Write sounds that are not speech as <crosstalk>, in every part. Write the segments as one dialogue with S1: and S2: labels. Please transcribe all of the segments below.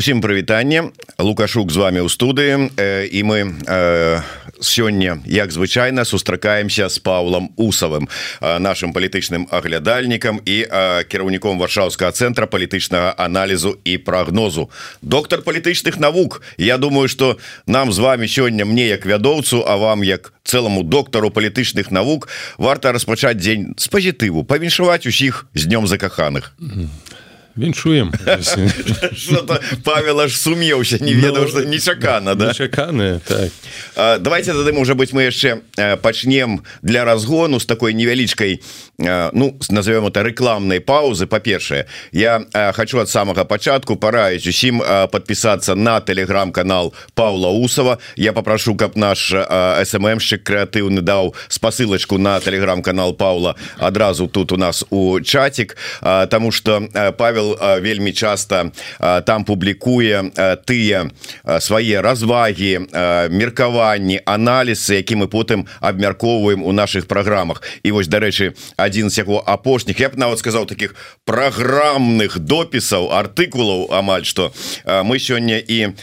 S1: усім прывітанне лукашук з вами ў студыі. Э, і мы э, сёння як звычайна сустракаемся с паулам усавым э, нашим палітычным аглядальнікам і э, кіраўніком варшаўскага цэнтра палітычнага аналізу і прагнозу. Доктор палітычных навук. Я думаю что нам з вами сёння мне як вядоўцу а вам як цэламу доктару палітычных навук варта распачаць дзень з пазітыву павіншаваць усіх з днём закаханых. -hmm
S2: віншуем <laughs>
S1: павел аж сумеўся не ведаў что нечакана да
S2: чаканы так.
S1: давайте тады можа быть мы яшчэ пачнем для разгону с такой невялічкай ну назовем это рекламной паузы. По-першае я хочу от самого початку параіць усім подписаться на телеграм-канал Павла усова. Я попрошу каб наш сммщик крэатыўны даў спасылочку на телеграм-канал Павла адразу тут у нас у чатик тому что Павел вельмі часто там публікуе тыя свае развагі меркаванні аналізы які мы потым абмяркоўваем у наших праграмах. І вось дарэчы один адзін з яго апошніх я б нават сказаў таких праграмных допісаў артыкулаў амаль что мы сёння і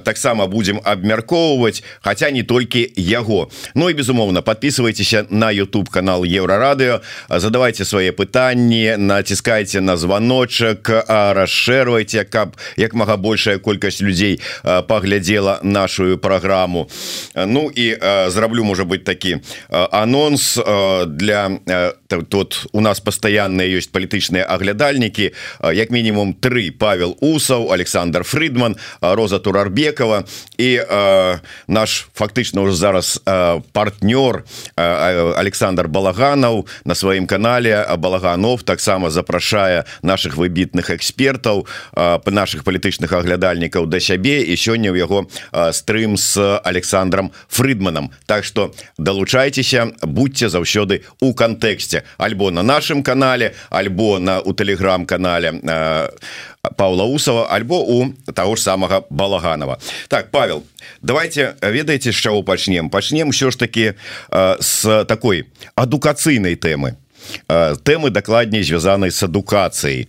S1: таксама будем абмяркоўваць хотя не толькі яго. Ну і безумоўна подписывайтеся на YouTube канал еврорадыо задавайте свае пытанні націскайте на звоночак расшэрвайте каб як мага большая колькасць людзей паглядзела нашу праграму. Ну і зраблю можа быть такі анонс для тут у нас постоянные есть палітычныя аглядальнікі як мінімум три. Павел усаў Александр Фридман Роза турарбекова. І э, наш фактычна уже зараз э, партнёр э, Александр балаганаў на сваім канале балаганов таксама запрашае наших выбітных экспертаў по наших палітычных аглядальнікаў да сябе. І сёння ў яго стрым с Александром Фридманом. Так что долучайтеся будьте заўсёды у кантэксце альбо на нашем канале альбо на у телеграм-канале э, Павла усова альбо у того ж самага балаганова. Так Павел давайте ведаеце з чаго пачнем. Пачнем все ж таки э, с такой адукацыйнай тэмы тэмы дакладней звязанай з адукацыяй.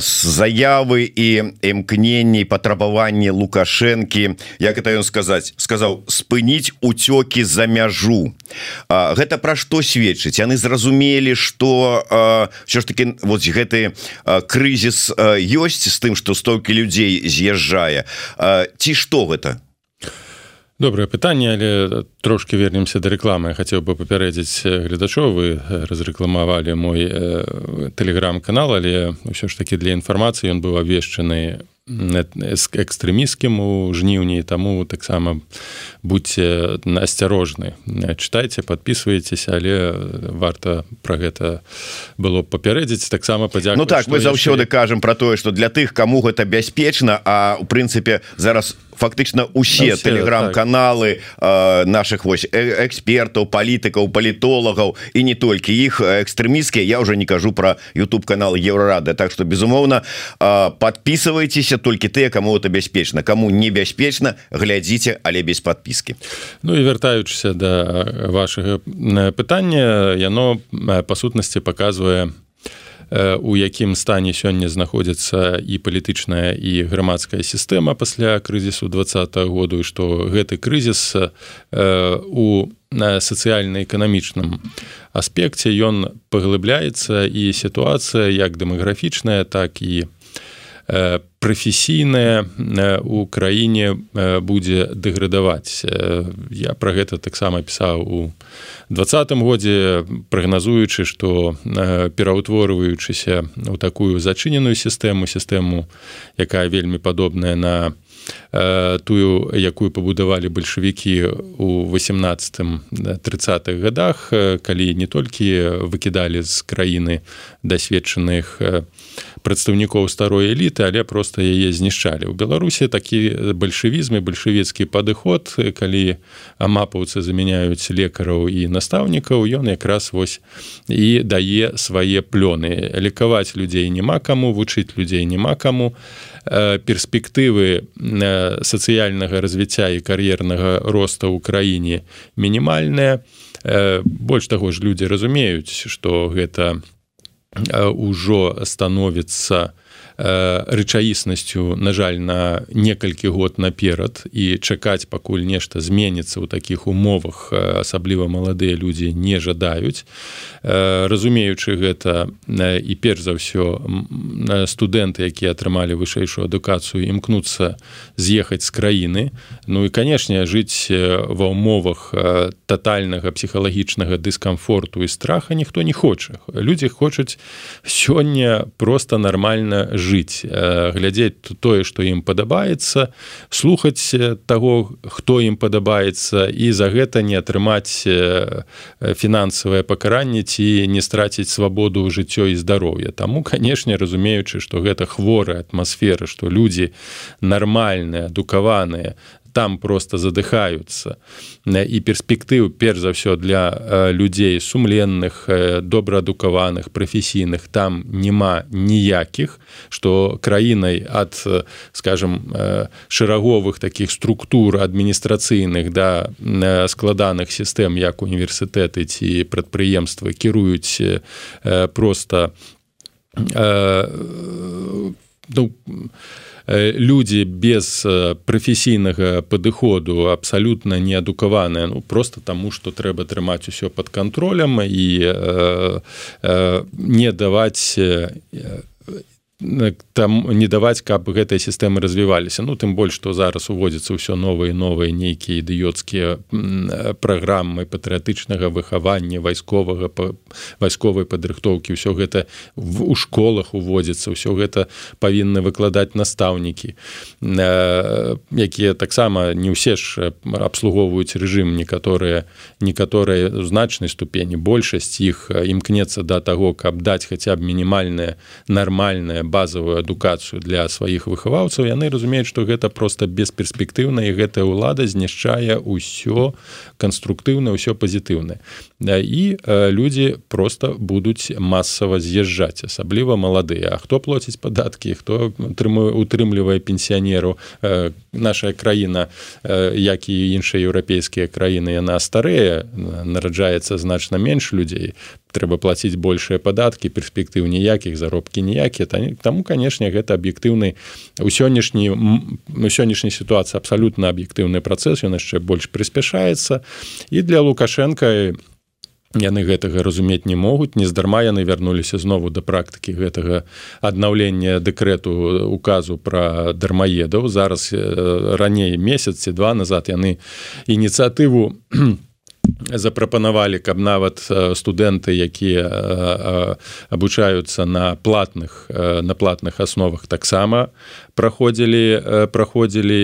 S1: Заявы і імкненней патрабаванні лукашэнкі як это ён сказаць сказаў спыніць уцёкі за мяжу. Гэта пра што сведчыць? Яны зразумелі что що ж таки вот гэты крызіс ёсць з тым что столькі людзей з'язджае. Ці што гэта
S2: добрае пытанне але трошки вернемся до рекламы хотел бы папярэдзіць гледачоў. Вы разрэкламавалі мой э, телеграм-канал але ўсё ж таки для інфармацыі ён быў абвешчаны экстрэміскім у жніўні таму таксама будьте асцярожны читайте подписывайтесь але варта про гэта было папярэдзіць. Таксама падзя
S1: Ну так мы заўсёды яшчэ... кажам про тое что для тых кому гэта бяспечна а у прынцыпе зараз фактычна усе телеграм-каналы так. наших вось экспертаў палітыкаў палітолагаў і не толькі іх экстрэміскія я уже не кажу про YouTube канал еврорады Так что безумоўна толькі тыя кому это бяспечна кому небяспечна глядзіце але без подпіски
S2: Ну і вяртаючыся до да вашага пытання яно па сутнасці показвае у якім стане сёння знаходзіцца і палітычная і грамадская сістэма пасля крызісу два году і што гэты крызіс у сацыяльна-эканамічным аспекце ён паглыбляецца і сітуацыя як дэмаграфічная так і у прафесійная у краіне будзе дэградаваць. Я про гэта таксама пісаў у двадцатым годзе прагназуючы што пераўтворваючыся у такую зачыненую сістэму сістэму якая вельмі падобная на тую якую пабудавалі бальшавікі у 18 30х годах калі не толькі выкідалі з краіны дасведчаных у прадстаўнікоў старой эліты але просто яе знішчалі. У беларусі такі бальшавізм і бальшавецкі падыход калі амапаўцы замяняюць лекараў і настаўнікаў ён якраз вось і дае свае плёны. Лікаваць людзей няма каму вучыць людзей няма каму. Перспектывы сацыяльнага развіцця і кар'ернага роста ў краіне мінімальная больш таго ж людзі разумеюць што гэта не ўжо становіцца рэчаіснасцю на жаль на некалькі год наперад і чакаць пакуль нешта зменіцца ў такіх умовах асабліва маладыя людзі не жадаюць. Разумеючы гэта і перш за ўсё студэнты якія атрымалі вышэйшую адукацыю імкнуцца з'ехаць з краіны. Ну і канешне жыць ва ўмовах тотальнага псіхалагічнага дыскамфорту і страха ніхто не хоча. Людзі хочуць сёння просто нормально жыць глядзець тое што ім падабаецца слухаць таго хто ім падабаецца і за гэта не атрымаць фінансавае пакаранне ці не страціць свабоду жыццё і здароўя таму канешне разумеючы што гэта хворая атмасфера што людзі нармальныя адукаваныя там просто задыхаюцца і перспектыў перш за ўсё для людзей сумленных добраадукаваных прафесійных там няма ніякіх што краінай ад скажем шэраговых таких структур адміністрацыйных да складаных сістэм як універсітэты ці прадпрыемствы кіруюць просто ну, людзі без прафесійнага падыходу абсалютна неадукаваныя ну просто таму што трэба трымаць усё под контролем і э, э, не даваць там не даваць каб гэтыя сістэмы развіваліся ну тым больш што зараз уводзіцца ўсё новыя новыя нейкія ідыёцкія праграмы патрыятычнага выхавання вайсковага вайсковай падрыхтоўкі ўсё гэта в, у школах уводзіцца ўсё гэта павінны выкладаць настаўнікі якія таксама не ўсе ж абслугоўваюць рэжым некаторыя некаторыя значнай ступені большасць іх імкнецца да таго каб даць хаця б мінімальная нармальная базовую адукацыю для сваіх выхаваўцаў яны разумеюць што гэта просто бесперспектыўна і гэтая ўлада знішчае ўсё канструктыўна ўсё пазітыўна. І людзі просто будуць масава з'язджаць асабліва маладыя. Хто плоціць падаткі хто трымае утрымлівае пенсіянеру наша краіна як і іншыя еўрапейскія краіны яна старэя нараджаецца значна менш людзей трэба плаціць большыя падаткі перспектыў ніякіх заробкі ніякія. Таму канешне гэта аб'ектыўны у сённяшні у сённяшняй сітуацыі абсалютна аб'ектыўны працэс ён яшчэ больш прыспяшаецца. І для лукашенко яны гэтага разумець не могуць. Нездарма яны вярнуліся знову да практыкі гэтага аднаўлення дэкрэту указу пра дармаедаў. Зараз раней месяц ці два назад яны ініцыятыву у запрапанавалі каб нават студэнты якія абучаюцца на платных на платных асновах таксама праходзілі праходзілі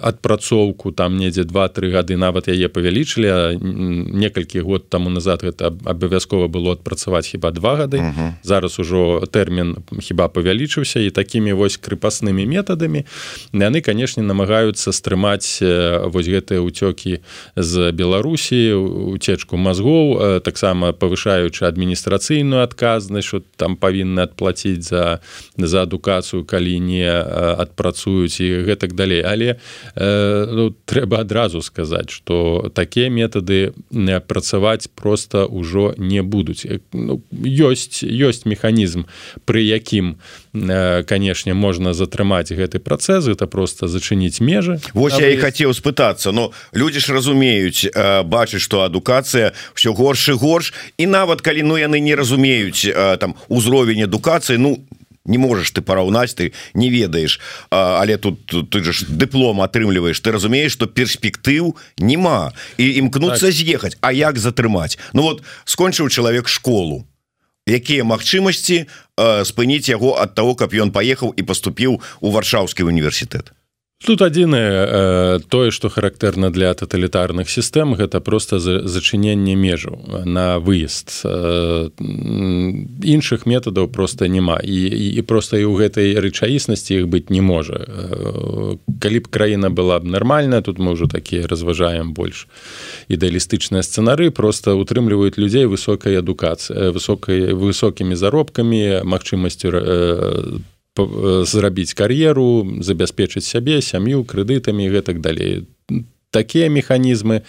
S2: адпрацоўку там недзе два-тры гады нават яе павялічылі некалькі год таму назад гэта абавязкова было адпрацаваць хіба два гады uh -huh. зараз ужо тэрмін хіба павялічыўся і такімі вось крыпаснымі метадамі яны канешне намагаюцца стрымаць вось гэтыя ўцёкі з беларусі уцечку мазгоў таксама павышаючы адміністрацыйную адказнасць там павінны адплаціць за за адукацыю калі не адпрацуюць і гэтак далей. Але ну, трэба адразу сказаць что такія метады не працаваць просто ўжо не будуць. Ну, ёсць ёсць механізм пры якім канешне можна затрымаць гэты працэс это просто зачыніць межы.
S1: Вось я і хацеў спытацца но людзі ж разумеюць бачаць что адукацыя все горш і горш і нават калі ну яны не разумеюць там узровень адукацыі ну не можаш ты параўнаць ты не ведаеш але тут ты же дыплом атрымліваеш ты разумееш что перспектыў няма і імкнуцца так. з'ехаць А як затрымаць Ну вот скончыў чалавек школу. Якія магчымасці спыніць яго ад того каб ён паехаў і поступіў у варшаўскі універсітэт
S2: тут адзінае тое што характэрна для таталітарных сістэм гэта просто зачыненне межаў на выезд. Іншых метадаў просто няма. І, і, і просто і ў гэтай рэчаіснасці іх быць не можа. Калі б краіна была б нармальная тут мы ўжо такія разважаем больш ідэалістычныя сцэнары просто утрымліваюць людзей высокай адукацыі высокай высокімі заробкамі магчымасцю зрабіць кар'еру забяспечыць сябе сям'ю крэдытамі гэтак далей. Такія механізмы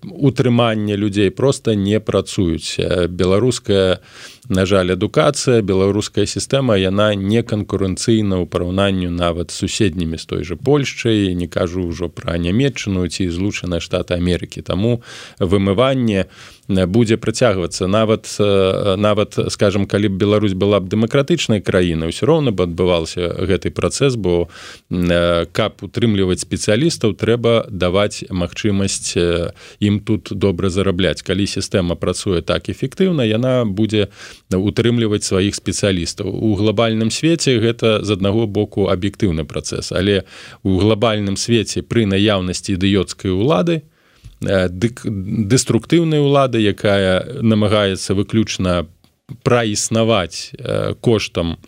S2: утрымання людзей просто не працуюць. Беларуская на жаль адукацыя беларуская сістэма яна не канкурэнцыйна ў параўнанню нават суседнімі з той же польшчай. Не кажу ўжо пра нямметчыну ці злучаныя штаты Амерыкі. Таму вымыванне будзе працягвацца нават нават скажем калі б Беларусь была б дэмакратычнай краінай ўсё роўна бы адбываўся гэты працэс бо каб утрымліваць спецыялістаў трэба даваць магчымасць ім тут добра зарабляць. Калі сістэма працуе так эфектыўна яна будзе утрымліваць сваіх спецыялістаў. У глобальным свеце гэта з аднаго боку аб'ектыўны працэс але у глобальным свеце пры наяўнасці ідыёцкай улады дык дэструктыўная ўлада якая намагаецца выключна праіснаваць коштам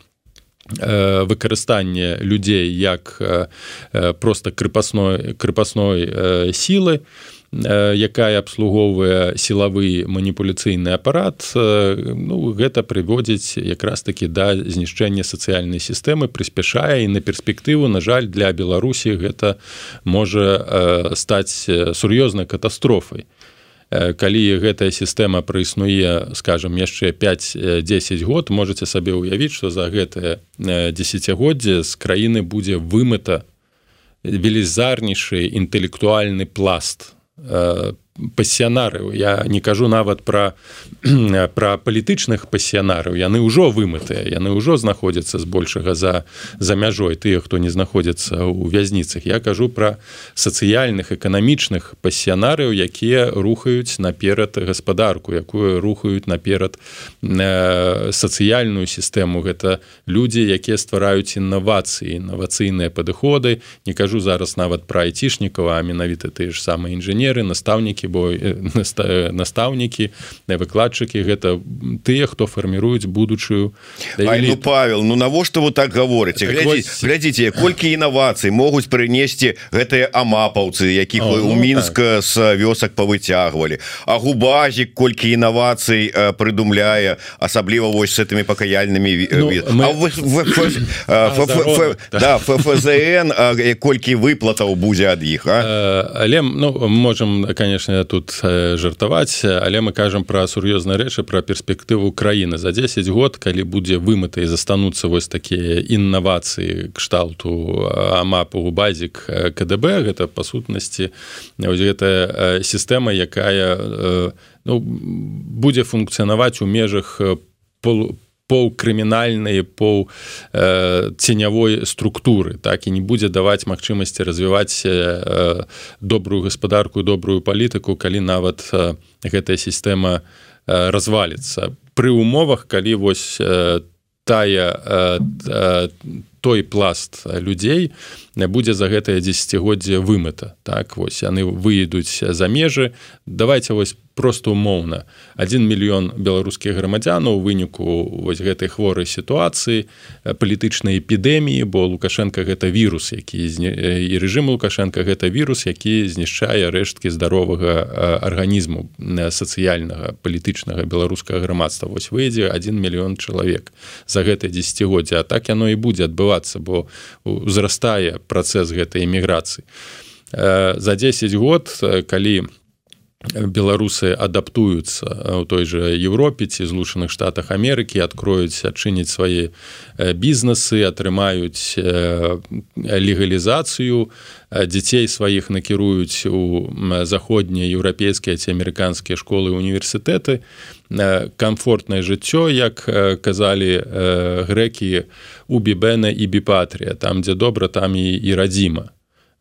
S2: выкарыстання людзей як просто крыпасной крыпасной сілы якая абслугоўвае сілавы маніпуляцыйны апарат ну, гэта прыводзіць якраз таки да знішчэння сацыяльнай сістэмы прыспяшае і на перспектыву на жаль для беларусі гэта можа стаць сур'ёзнай катастрофай. Калі гэтая сістэма праіснуе скажем яшчэ 5-10 год можете сабе ўявіць что за гэтае десятгоддзе з краіны будзе вымыта велізарнейшы інтэлектуальны пласт uh, пасіянарыў. Я не кажу нават пра <clears throat> пра палітычных пасіянарыў. Яны ўжо вымытыя яны ўжо знаходзяцца збольшага за за мяжой тыя хто не знаходзіцца ў вязніцах. Я кажу пра сацыяльных эканамічных пасіянарыў якія рухаюць наперад гаспадарку якую рухаюць наперад сацыяльную сістэму. Гэта людзі якія ствараюць іннавацыі інавацыйныя падыходы. Не кажу зараз нават пра айцішнікаў а менавіта тыя ж самыя інжынеры настаўнікі настаўнікі бо настаўнікі выкладчыкі гэта тыя хто фарміруюць будучую
S1: ну, павел ну навошта вы так гаворыце так, глядзіце колькі інавацый могуць прынесці гэтыя амапаўцы якіх вы у ну, мінска так. з вёсак павыцягвалі а губазік колькі інавацый прыдумляе асабліва вось с этими пакаяльнымі ФЗН колькі выплатаў будзе ад іх
S2: але ну можем конечно тут жартаваць але мы кажам пра сур'ёзныя рэчы пра перспектыву краіны. За 10 год калі будзе вымыта і застануцца вось такія іннавацыі кшталту амапу базік КДБ гэта па сутнасці гэтая сістэма якая ну, будзе функцыянаваць у межах полу паўкрымінальнай пол э, ценявой структуры так і не будзе даваць магчымасці развіваць э, добрую гаспадарку добрую палітыку калі нават э, гэтая сістэма э, разваліцца пры умовах калі вось э, тая э, э, той пласт людзей будзе за гэтае десятгоддзе вымыта. Так вось яны выйдуць за межы. Давайте вось просто умоўна. 1 мільён беларускіх грамадзян у выніку вось гэтай хворай сітуацыі палітычнай эпідэміі бо лукашенко гэта вірус які і рэжым лукашенко гэта вірус які знішчае рэшткі здаровага арганізму сацыяльнага палітычнага беларускага грамадства. Вось выйдзе 1 мільён чалавек за гэтае десятгоддзя а так яно і будзе адбывацца бо узрастае працэс гэтай эміграцыі. За 10 год калі у беларусы адаптуюцца ў той же Европе ці злучаных штатах Амерыкі адкроюць адчыніць свае бізнесы атрымаюць легалізацыю дзяцей сваіх накіруюць у заходнія еўрапейскія ці амерыканскія школы універсітэты. Комфортнае жыццё як казалі грэкі у бібена і біпатрія там дзе добра там і і радзіма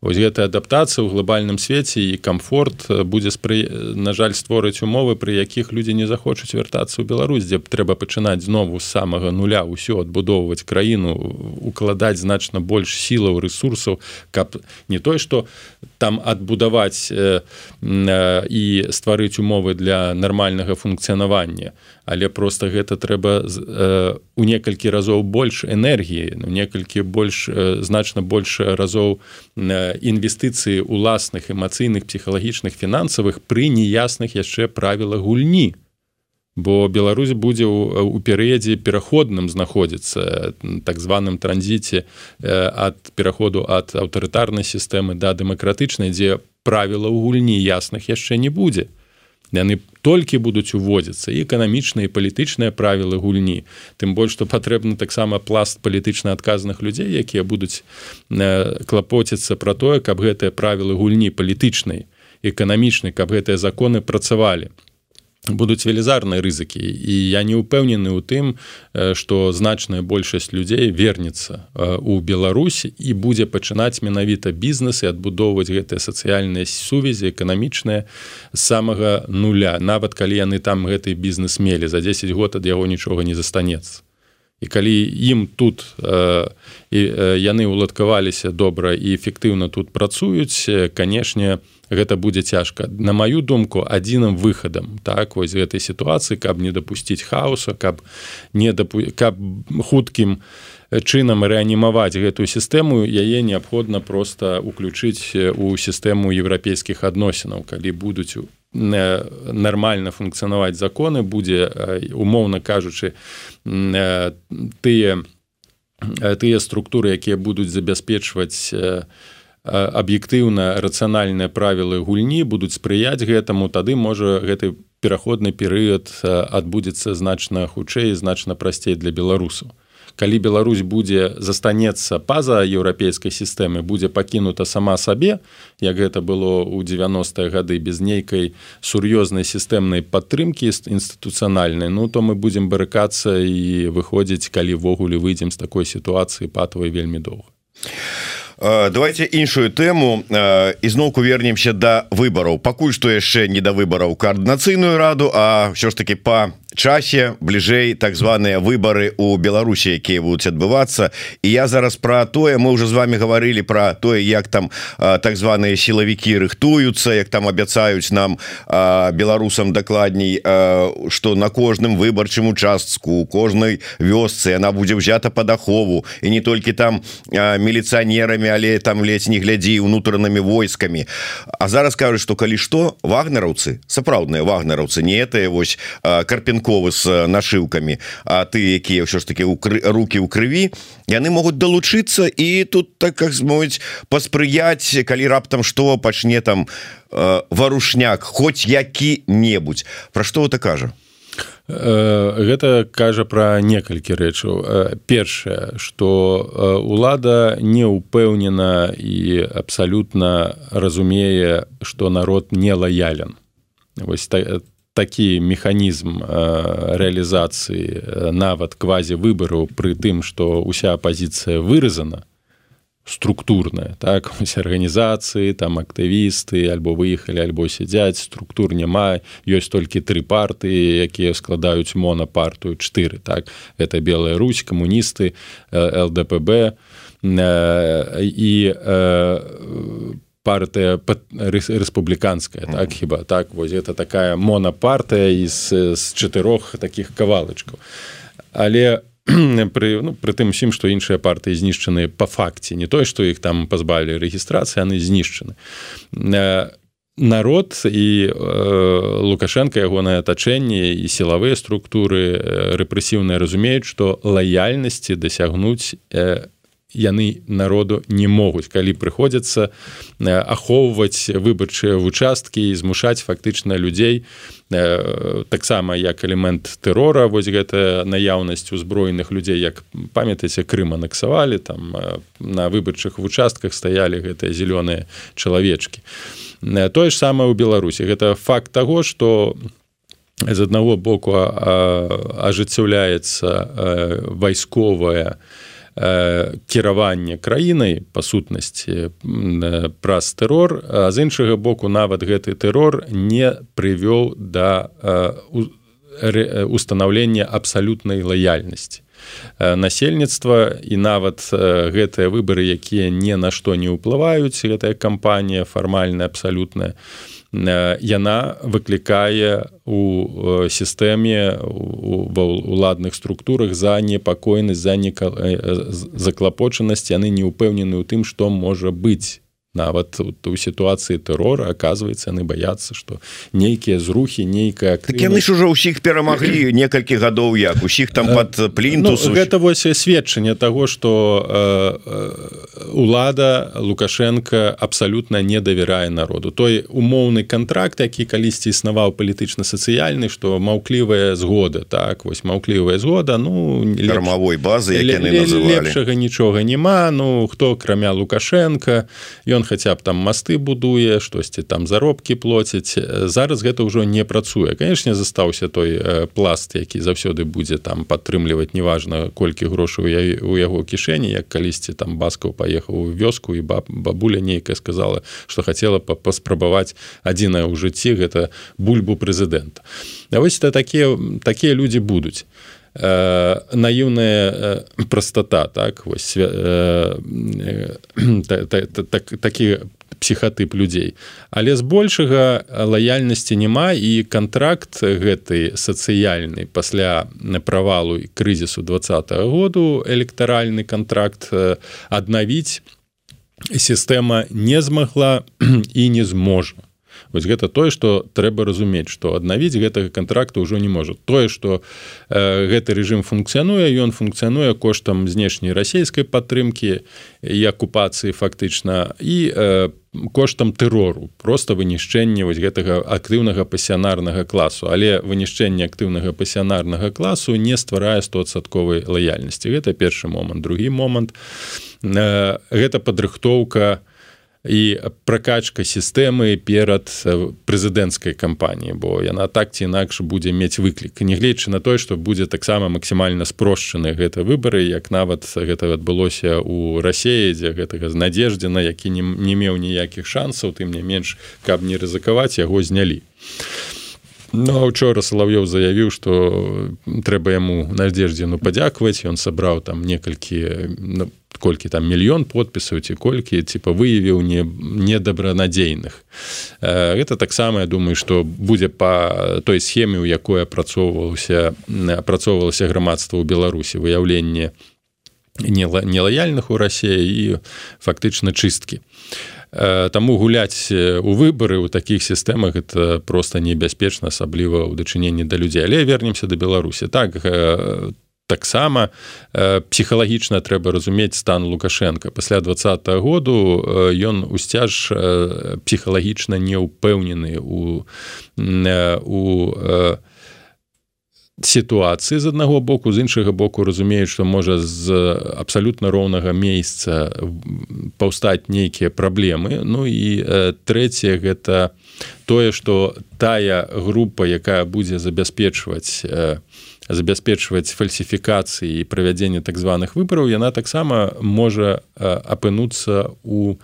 S2: Вось гэтая адаптацыя ў глобальным свеце і комфорт будзе спры... на жаль створыць умовы пры якіх людзі не захочуць вяртацца ў Беларусь дзе б трэба пачынаць знову з самага нуля ўсё адбудоўваць краіну укладаць значна больш сілаў ресурсаў каб не той што там адбудаваць э, э, і стварыць умовы для нармальнага функцыянавання. Але просто гэта трэба э, у некалькі разоў больш энергіі некалькі больш значна больш разоў інвестыцыі уласных эмацыйных псіхалагічных фінансавых пры неясных яшчэ правілах гульні бо Беларусь будзе ў перыядзе пераходным знаходзіцца так званым транзіце ад пераходу ад аўтарытарнай сістэмы да дэмакратычнай дзе правілаў гульні ясных яшчэ не будзе. Яны толькі будуць уводзіцца і эканамічныя палітычныя правілы гульні. Тым больш што патрэбны таксама пласт палітычна адказных людзей якія будуць клапоціцца пра тое каб гэтыя правілы гульні палітычнай эканамічнай каб гэтыя законы працавалі будуць велізарныя рызыкі і я не ўпэўнены ў тым што значная большасць людзей вернецца у Беларусі і будзе пачынаць менавіта бізнес і адбудоўваць гэтыя сацыяльныя сувязі эканамічныя самага нуля. Нават калі яны там гэты бізнес мелі за 10 год ад яго нічога не застанецца. І калі ім тут э, і э, яны уладкаваліся добра і эфектыўна тут працуюць канешне гэта будзе цяжка. На маю думку адзіным выхадам так вось гэтай сітуацыі каб не дапусціць хаоса каб не дапу... каб хуткім чынам рэанімаваць гэтую сістэму яе неабходна просто уключыць у сістэму еўрапейскіх адносінаў. Калі будуць у нармальна функцыянаваць законы будзе умоўна кажучы тыя тыя структуры якія будуць забяспечваць аб'ектыўна рацыянальныя правілы гульні будуць спрыяць гэтаму тады можа гэты пераходны перыяд адбудзецца значна хутчэй значна прасцей для беларусаў калі Беларусь будзе застанецца па-за еўрапейскай сістэмы будзе пакінута сама сабе як гэта было ў 90-е гады без нейкай сур'ёзнай сістэмнай падтрымкі інстытуцыянальнай ну то мы будзем барыкацца і выходзіць калі ввогуле выйдзем з такой сітуацыі патвай вельмі доўга
S1: давайте іншую тэму ізноўку вернемся да выбараў пакуль што яшчэ не да выбараў каардынацыйную раду а ўсё ж таки па часе бліжэй так званыя выборы у Беларусі якія будуць адбывацца і я зараз про тое мы уже з вами говорили про тое як там так званыя сілавікі рыхтуюцца як там абяцаюць нам беларусам дакладней что на кожным выбарчым участку кожнай вёсцы она будзе взята под ахову і не толькі там міліцыянерамі але там ледзь не глядзі унутранымі войскамі. А зараз кажуць что калі что вагнераўцы сапраўдныя вагнераўцы не это вось карпен станковы с нашыўкамі А ты якія ўсё ж таки руки ў крыві яны могуць далучыцца і тут так как змовіць паспрыяць калі раптам что пачне там варушняк хоць які-небудзь. Про что это кажа
S2: гэта кажа пра некалькі рэчаў. Першае что лада не ўпэўнена і абсалютна разумее что народ не лаялен вось такі механізм рэалізацыі нават квази выбараў пры тым што ўся апозіцыя выразана структурная так усе арганізацыі там актывісты альбо выехалі альбо сядзяць структур няма ёсць толькі тры партыі якія складаюць монапартыю чатыры так. Это белая русь камуністы лдпб і партыя рэспубліканская так хіба так. Вось это такая монапартыя з з чатырох таких кавалачкаў але <clears throat> пры ну, тым усім што іншыя партыі знішчаны по факце. Не той што іх там пазбавілі рэгістрацыі яны знішчаны. Народ і э, лукашенко ягонае атачэнне і сілавыя структуры рэпрэсіўныя разумеюць што лаяльнасці дасягнуць э, яны народу не могуць. Калі прыходзяцца э, ахоўваць выбарчыя вучасткі і змушаць фактычна людзей э, таксама як элемент тэрора вось гэта наяўнасць узброеных людзей як памятаеце крым анаксавалі там э, на выбарчых вучастках стаялі гэтыя зялёныя чалавечкі. Тое ж самае ў беларусі. Гэта факт таго что з аднаго боку ажыццяўляецца вайсковая Э, кіраванне краінай па сутнасці праз тэрор а з іншага боку нават гэты тэрор не прывёў да устанаўлення абсалютнай лаяльнасці. Насельніцтва і нават гэтыя выбары якія ні на што не ўплываюць гэтая кампанія фармальная абсалютная яна выклікае у сістэме ва уладных структурах за непакойнасць за не заклапочанасць яны не ўпэўнены ў тым што можа быць нават у сітуацыі тэрора оказывается яны баяцца что нейкія зрухи нейкая
S1: так яны ж уже ўсіх перамаглі <clears throat> некалькі гадоў як. Усіх там под плінтус
S2: ну, гэта вось сведчанне того что э, э, улада лукашенко абсолютно не давярае народу. Той умоўны контракт які калісьці існаваў палітычна-сацыяльны что маўклівая згода так вось маўклівая згода ну
S1: дармавой базы
S2: лепшага нічога няма ну хто крамя лукашенко ён ён хаця б там масты будуе штосьці там заробкі плоціць зараз гэта ўжо не працуе. Канешне застаўся той пласт які заўсёды будзе там падтрымліваць неважна колькі грошаў я у яго кішэні як калісьці там баскаў паехаў у вёску і баб бабуля нейкая сказала что хацела паспрабаваць адзінае ў жыцці гэта бульбу прэзідэнта. А вось это такія такія людзі будуць Э, наіўная э, простота так? Вось э, <clears throat> такі псіхатып людзей але збольшага лаяльнасці няма і контракт гэты сацыяльны пасля правалу і крызісу двадцатого году электаральны контракт аднавіць. Сістэма не змагла <clears throat> і не зможа вось гэта тое что трэба разумець что аднавіць гэтага контракту ўжо не можа. Тое что э, гэты режим функцыянуе ён функцыянуе коштам знешняй расійскай падтрымки і акупацыі фактычна і э, коштам тэрору просто вынішчэнне вось гэтага актыўнага пасіянарнага класу. Але вынішчэнне актыўнага пасіянарнага класу не стварае стосадковай лаяльнасці. Гэта першы момант. Другі момант. Э, гэта падрыхтоўка і пракачка сістэмы перад прэзідэнцкай кампаніі бо яна так ці інакш будзе мець выклік нягледзячы на тое што будзе таксама максімальна спрошчаны гэта выбары як нават гэта адбылося у рассеі дзе гэтага з надзеждзена які не, не меў ніякіх шансаў тым не менш каб не рызыкаваць яго знялі Ну учора салав'ёў заявіў што трэба яму надзеждзену падзякаваць ён сабраў там некалькі ну, колькі там мільён подпісаў ці колькі типа выявіў не недабранадзейных гэта таксама я думаю что будзе по той схеме у якой апрацоўвалася апрацоўвалася грамадства ў беларусі выяўленне нелаяльных у рассеі і фактычна чысткі Таму гуляць у выбары ў такіх сістэмах это просто небяспечна асабліва ў дачыненні да людзей але вернемся да беларусі так таксама э, псіхалагічна трэба разумець стан лукашенко пасля два году ён усцяж э, псіхалагічна не ўпэўнены у у э, сітуацыі з аднаго боку з іншага боку разумеюць што можа з абсалютна роўнага месяца паўстаць нейкія праблемы. Ну і трэцяе гэта тое што тая група якая будзе забяспечваць забяспечваць фальсіфікацыі і правядзенне так званых выбараў яна таксама можа апынуцца у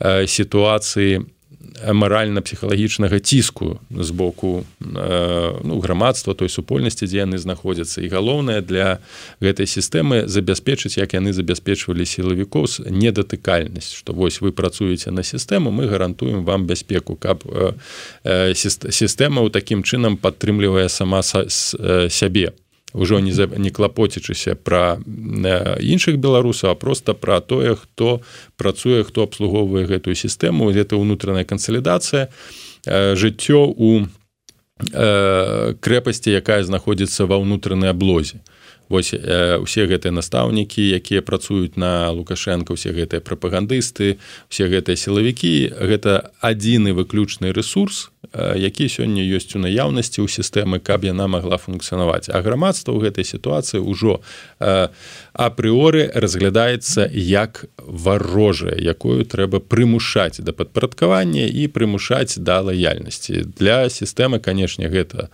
S2: сітуацыі маральна-псіхалагічнага ціску з боку ну, грамадства той супольнасці дзе яны знаходзяцца. І галоўнае для гэтай сістэмы забяспечыць як яны забяспечвалі сілавікоў недатыкальнасць што вось вы працуеце на сістэму мы гарантуем вам бяспеку каб сістэма ў такім чынам падтрымлівае сама сябе ўжо не за не клапоцячыся пра іншых беларусаў а просто пра тое хто працуе хто абслугоўвае гэтую сістэму. Гэта ўнутраная кансалідацыя жыццё у крэпасці якая знаходзіцца ва ўнутранай аблозе. Вось э, усе гэтыя настаўнікі якія працуюць на лукашенко усе гэтыя прапагандысты все гэтыя сілавікі гэта адзіны выключны ресурс які сёння ёсць у наяўнасці ў сістэмы каб яна могла функцыянаваць. А грамадства ў гэтай сітуацыі ўжо апрыоры разглядаецца як варожае якую трэба прымушаць да падпарадкавання і прымушаць да лаяльнасці. Для сістэмы канешне гэта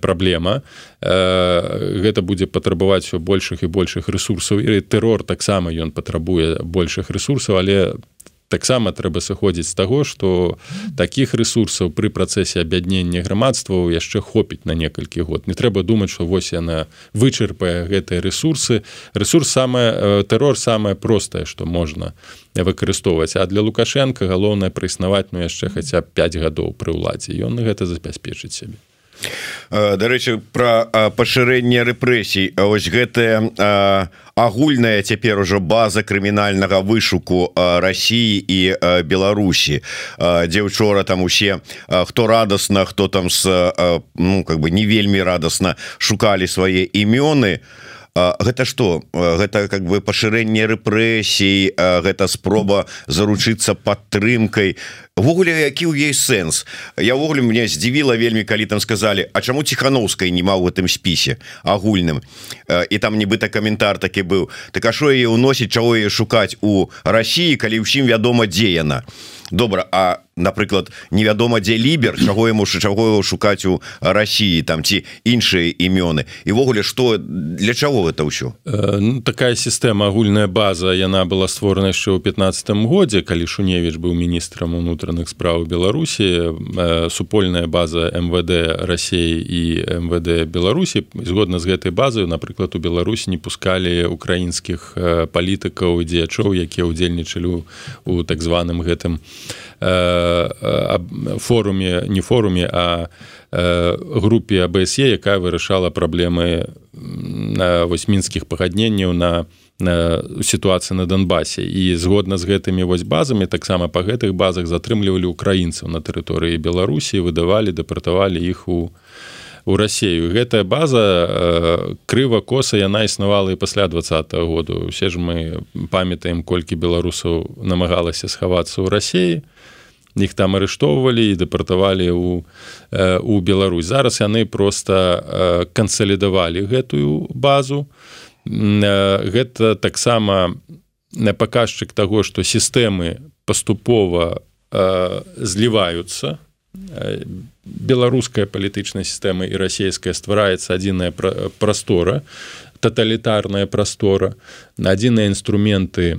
S2: праблема. Гэта будзе патрабаваць все большых і большых ресурсаў і тэрор таксама ён патрабуе большых ресурсаў але таксама трэба сыходзіць з таго што такіх ресурсаў пры працэсе аб'яднення грамадстваў яшчэ хопіць на некалькі год. Не трэба думаць што вось яна вычарпае гэтыя ресурсы. Ресурс самае тэрор самае простае што можна выкарыстоўваць. А для лукашенко галоўнае праіснаваць ну яшчэ хаця 5 гадоў пры ўладзе. Ён гэта забяспечыць сябе
S1: дарэчы про пашырэнне рэпрэсій. Ось гэтая агульная цяпер ужо база крымінальнага вышуку Росіі і Беларусі. Дзе учора там усе хто радасна хто там с ну как бы не вельмі радасна шукалі свае імёны. то гэта что гэта как бы пашырэнне рэпрэсій гэта спроба заручыцца падтрымкай. Ввогуле які ў ей сэнс? Явогуле мне здзівіла вельмі калі там сказали А чаму ціхановскай не ма у гэтым спісе агульным? І там нібыта каментар такі быў. Так а що яе уносіць чаго яе шукаць у Росіі калі ўсім вядома дзе яна? Добра а напрыклад невядома дзе лібер чаго яму чаго шукаць у Росіі там ці іншыя імёны. Івогуле что для чаго это ўсё?
S2: Э, ну, такая сістэма агульная база яна была створана яшчэ ў 15 годзе калі шуневич быў міністрам унутраных справ Беларусі. Э, супольная база МВД Росеі і МВД Беларусі. Згодна з гэтай базаю напрыклад у Беларусі не пускалі украінскіх э, палітыкаў дзеячоў якія ўдзельнічалі у так званым гэтым форуме не форуме а групе абсе якая вырашала праблемы вось мінскіх пагадненняў на сітуацыі на Донбасе і згодна з гэтымі вось базамі таксама па гэтых базах затрымлівалі украінцаў на тэрыторыі Беларусі выдавалі дэпартавалі іх у у рассею гэтая база э, крыва коса яна існавала і пасля два году. Усе ж мы памятаем колькі беларусаў намагалася схавацца ў рассеі іх там арыштоўвалі і дэпартавалі у у Беларусь. Зараз яны просто кансалідавалі гэтую базу. Гэта таксама на паказчык таго што сістэмы паступова зліваюцца. Беларуская палітычная сістэма і расійская ствараецца адзіная прастора таталітарная прастора адзіныя інструменты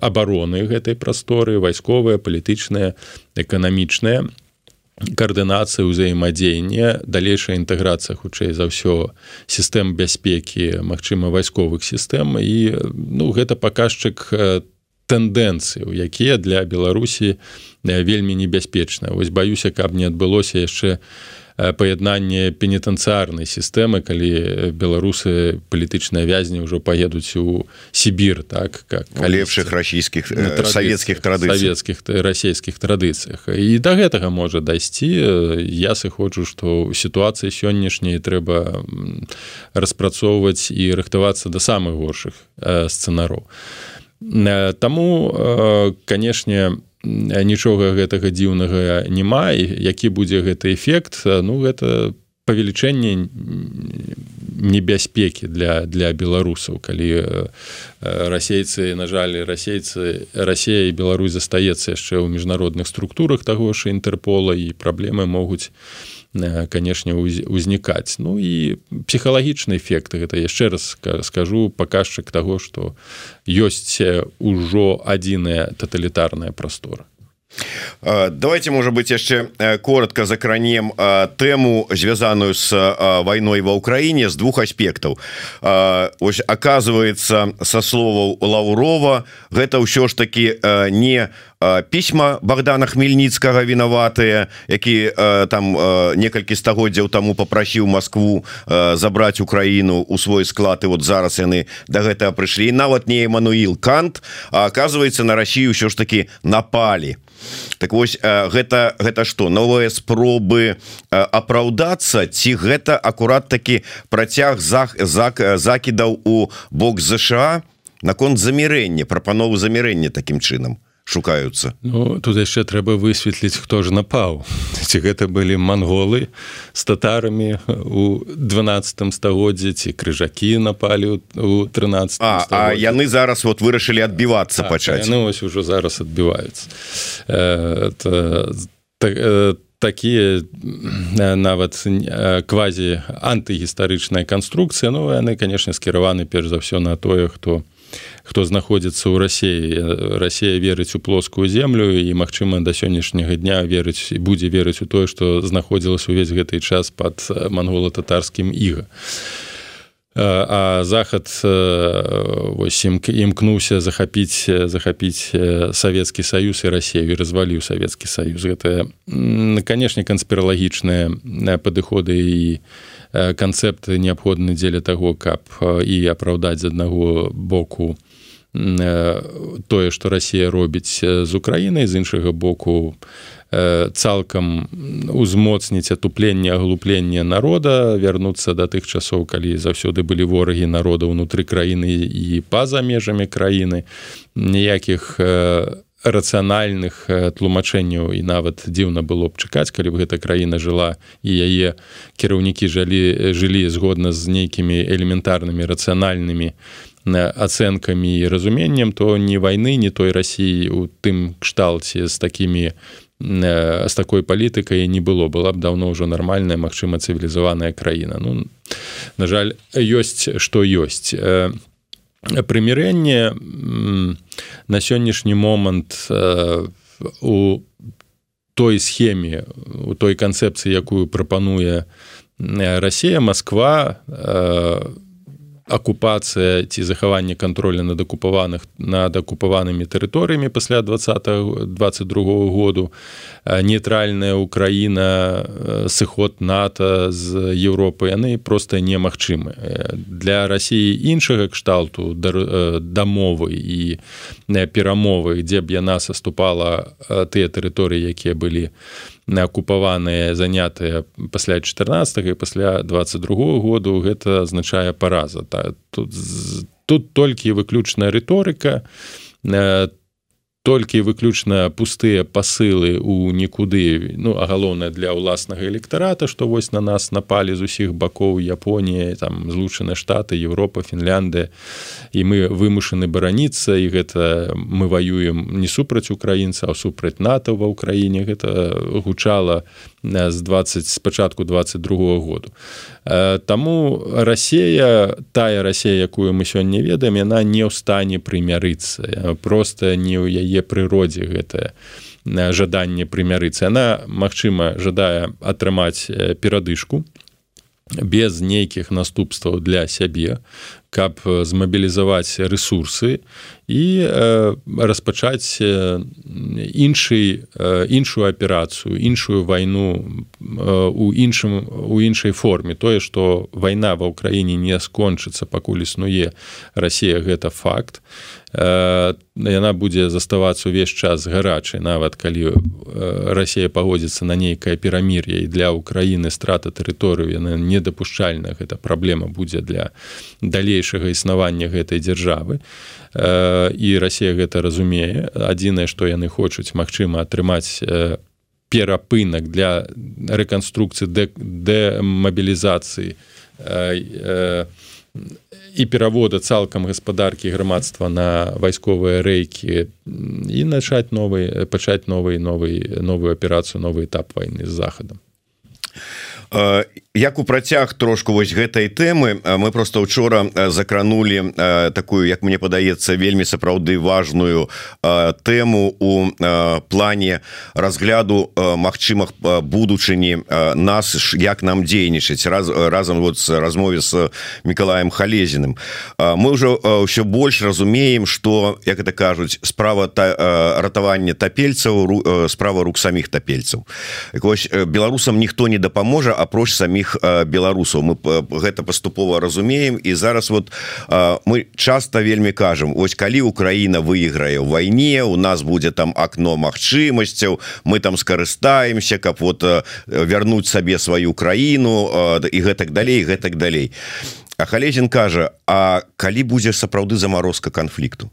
S2: абароны гэтай прасторы вайсковыя палітычныя эканамічныя каардынацыя ўзаемадзеяння далейшая інтэграцыя хутчэй за ўсё сістэм бяспекі магчыма вайсковых сістэм. І ну гэта паказчык тэндэнцыі якія для беларусі вельмі небяспечна вось баюся каб не адбылося яшчэ у паяднанне пенітэнцыярнай сістэмы калі беларусы палітычныя вязні ўжо паедуць у Сібір так как
S1: лепшых расійскіх савецкіх
S2: традыцыйскіх расійскіх традыцыях. І да гэтага можа дайсці. Я сыходжу што сітуацыі сённяшняй трэба распрацоўваць і рыхтавацца да самых горшых сцэнароў Таму канешне нічога гэтага дзіўнага няма які будзе гэты эфект ну гэта павелічэнне небяспекі для для беларусаў калі расейцы на жаль расейцы Расія і Беларусь застаецца яшчэ ў міжнародных структурах таго ж інтэрпола і праблемы могуць канешне узнікаць. Ну і псіхалагічны эфект гэта яшчэ раз скажу паказчык таго што ёсць ужо адзіная таталітарная прастора
S1: давайте может быть яшчэ коротко закранем тэму звязаную с войной ва Украіне з двух аспектаў ось оказывается со словаў лаўрова гэта ўсё ж таки не пісьма Богдана хмельніцкага вінаватыя які там некалькі стагоддзяў таму попрасіў Москву забраць Украіну у свой склад і вот зараз яны до да гэтага прыйшлі. Нават не Эмануил кант а оказывается на Россию ўсё ж таки напали так вось гэта гэта что новыя спробы апраўдацца ці гэта акурат такі працяг зах зак закідаў у бок ЗША наконт замірэння прапанову замірэння таким чынам шукаюцца.
S2: Ну, тут яшчэ трэба высветліць хто ж напаў. Ці гэта былі манголы з татарамі у 12 стагоддзе ці крыжакі напалі у 13
S1: а, а яны зараз вот вырашылі адбівацца пачаць.
S2: ну вось ужо зараз адбіваюцца. Э, так э, такія нават квазі антыгістарычная канструкцыя ну яны канешне скіраваны перш за ўсё на тое хто хто знаходзіцца ў рассіі Расія верыць у плоскую землю і магчыма да сённяшняга дня верыць і будзе верыць у тое што знаходзілася увесь гэты час под мангола-татарскім іга. А захад вось ім імкнуўся захапіць захапіць савецкі саюз і рассею разваліў савецкі саюз. Гэта канешне канспіралагічныя падыходы і канцэпты неабходны дзеля таго каб і апраўдаць з аднаго боку тое што Росія робіць з Украінай. З іншага боку цалкам узмоцніць атупленне аглупленне народа вярнуцца да тых часоў калі заўсёды былі ворагі народа ўнутры краіны і па-за межамі краіны. Ніякіх рацыянальных тлумачэнняў і нават дзіўна было б чакаць калі б гэта краіна жыла і яе кіраўнікі жалі жылі згодна з нейкімі элементарнымі рацыянальнымі ацэнкамі і разуменнем то ні вайны не той рассіі у тым кшталце з такімі з такой палітыкай не было. Была б даўно ўжо нармальная магчыма цывілізаваная краіна ну на жаль ёсць што ёсць прымірэнне на сённяшні момант у той схеме у той канцэпцыі якую прапануе Расія Москва акупацыя ці захаванне контроля над акупаваных над акупаванымі тэрыторыямі пасля 20 22 году. Нейтральная Украіна сыход НАТО з Еўропы яны просто немагчымы. Для Росіі іншага кшталту дамовы і перамовы дзе б яна саступала тыя тэрыторыі якія былі на акупаваныя занятыя пасля 14 і пасля 22 году гэта азначае параза. Та, тут, тут толькі выключная рыторыка толькі выключна пустыя пасылы у нікуды ну а галоўнае для ўласнага электората што вось на нас напалі з усіх бакоў Японіі там злучаны штаты Европа Фінляндыя. І мы вымушаны бараніцца і гэта мы воюем не супраць украінца а супраць нато ва ўкраіне. Гэта гучала з 20 спачатку 22 году. Таму Расія тая Расія якую мы сёння ведаем яна не ў стане прымярыцца. Просто не ў яе прыродзе гэтае жаданне прымярыцца. Она Мачыма жадае атрымаць перадышку без нейкіх наступстваў для сябе каб змабілізаваць ресурсы і э, распачаць іншай іншую аперацыю іншую вайну у іншым у іншай форме. Тое што вайна ва ўкраіне не скончыцца пакуль існуе Расія гэта факт. Яна будзе заставацца увесь час гарачай нават калі Расія пагодзіцца на нейкае перамір'е і для Украіны страта тэрыторыю яна недапушчальна гэта праблема будзе для далейшага існавання гэтай дзяржавы. І Расія гэта разумее. Адзінае што яны хочуць магчыма атрымаць перапынак для рэканструкцыі дэмабілізацыі і перавода цалкам гаспадаркі грамадства на вайсковыя рэйкі і начаць новы пачаць новый новый новую аперацыю новы этап войны з захадам
S1: як у працяг трошку вось гэтай тэмы мы просто учора закранули такую як мне падаецца вельмі сапраўды важную тэму у плане разгляду магчымых будучыні нас як нам дзейнічаць раз разам вот с размове с Миколаем халезіным. Мы ўжо ўсё больш разумеем что як это кажуць справа та ратавання тапельцаў справа рук саміх тапельцаў. Вось беларусам ніхто не дапаможа апроч самих беларусаў. Мы гэта паступова разумеем. І зараз вот мы часто вельмі кажам ось калі Украіна выйграе ў вайне у нас будзе там акно магчымасцяў мы там скарыстаемся каб вот вярнуць сабе сваю краіну і гэтак далей гэтак далей а халезін кажа А калі будзе сапраўды замарозка канфлікту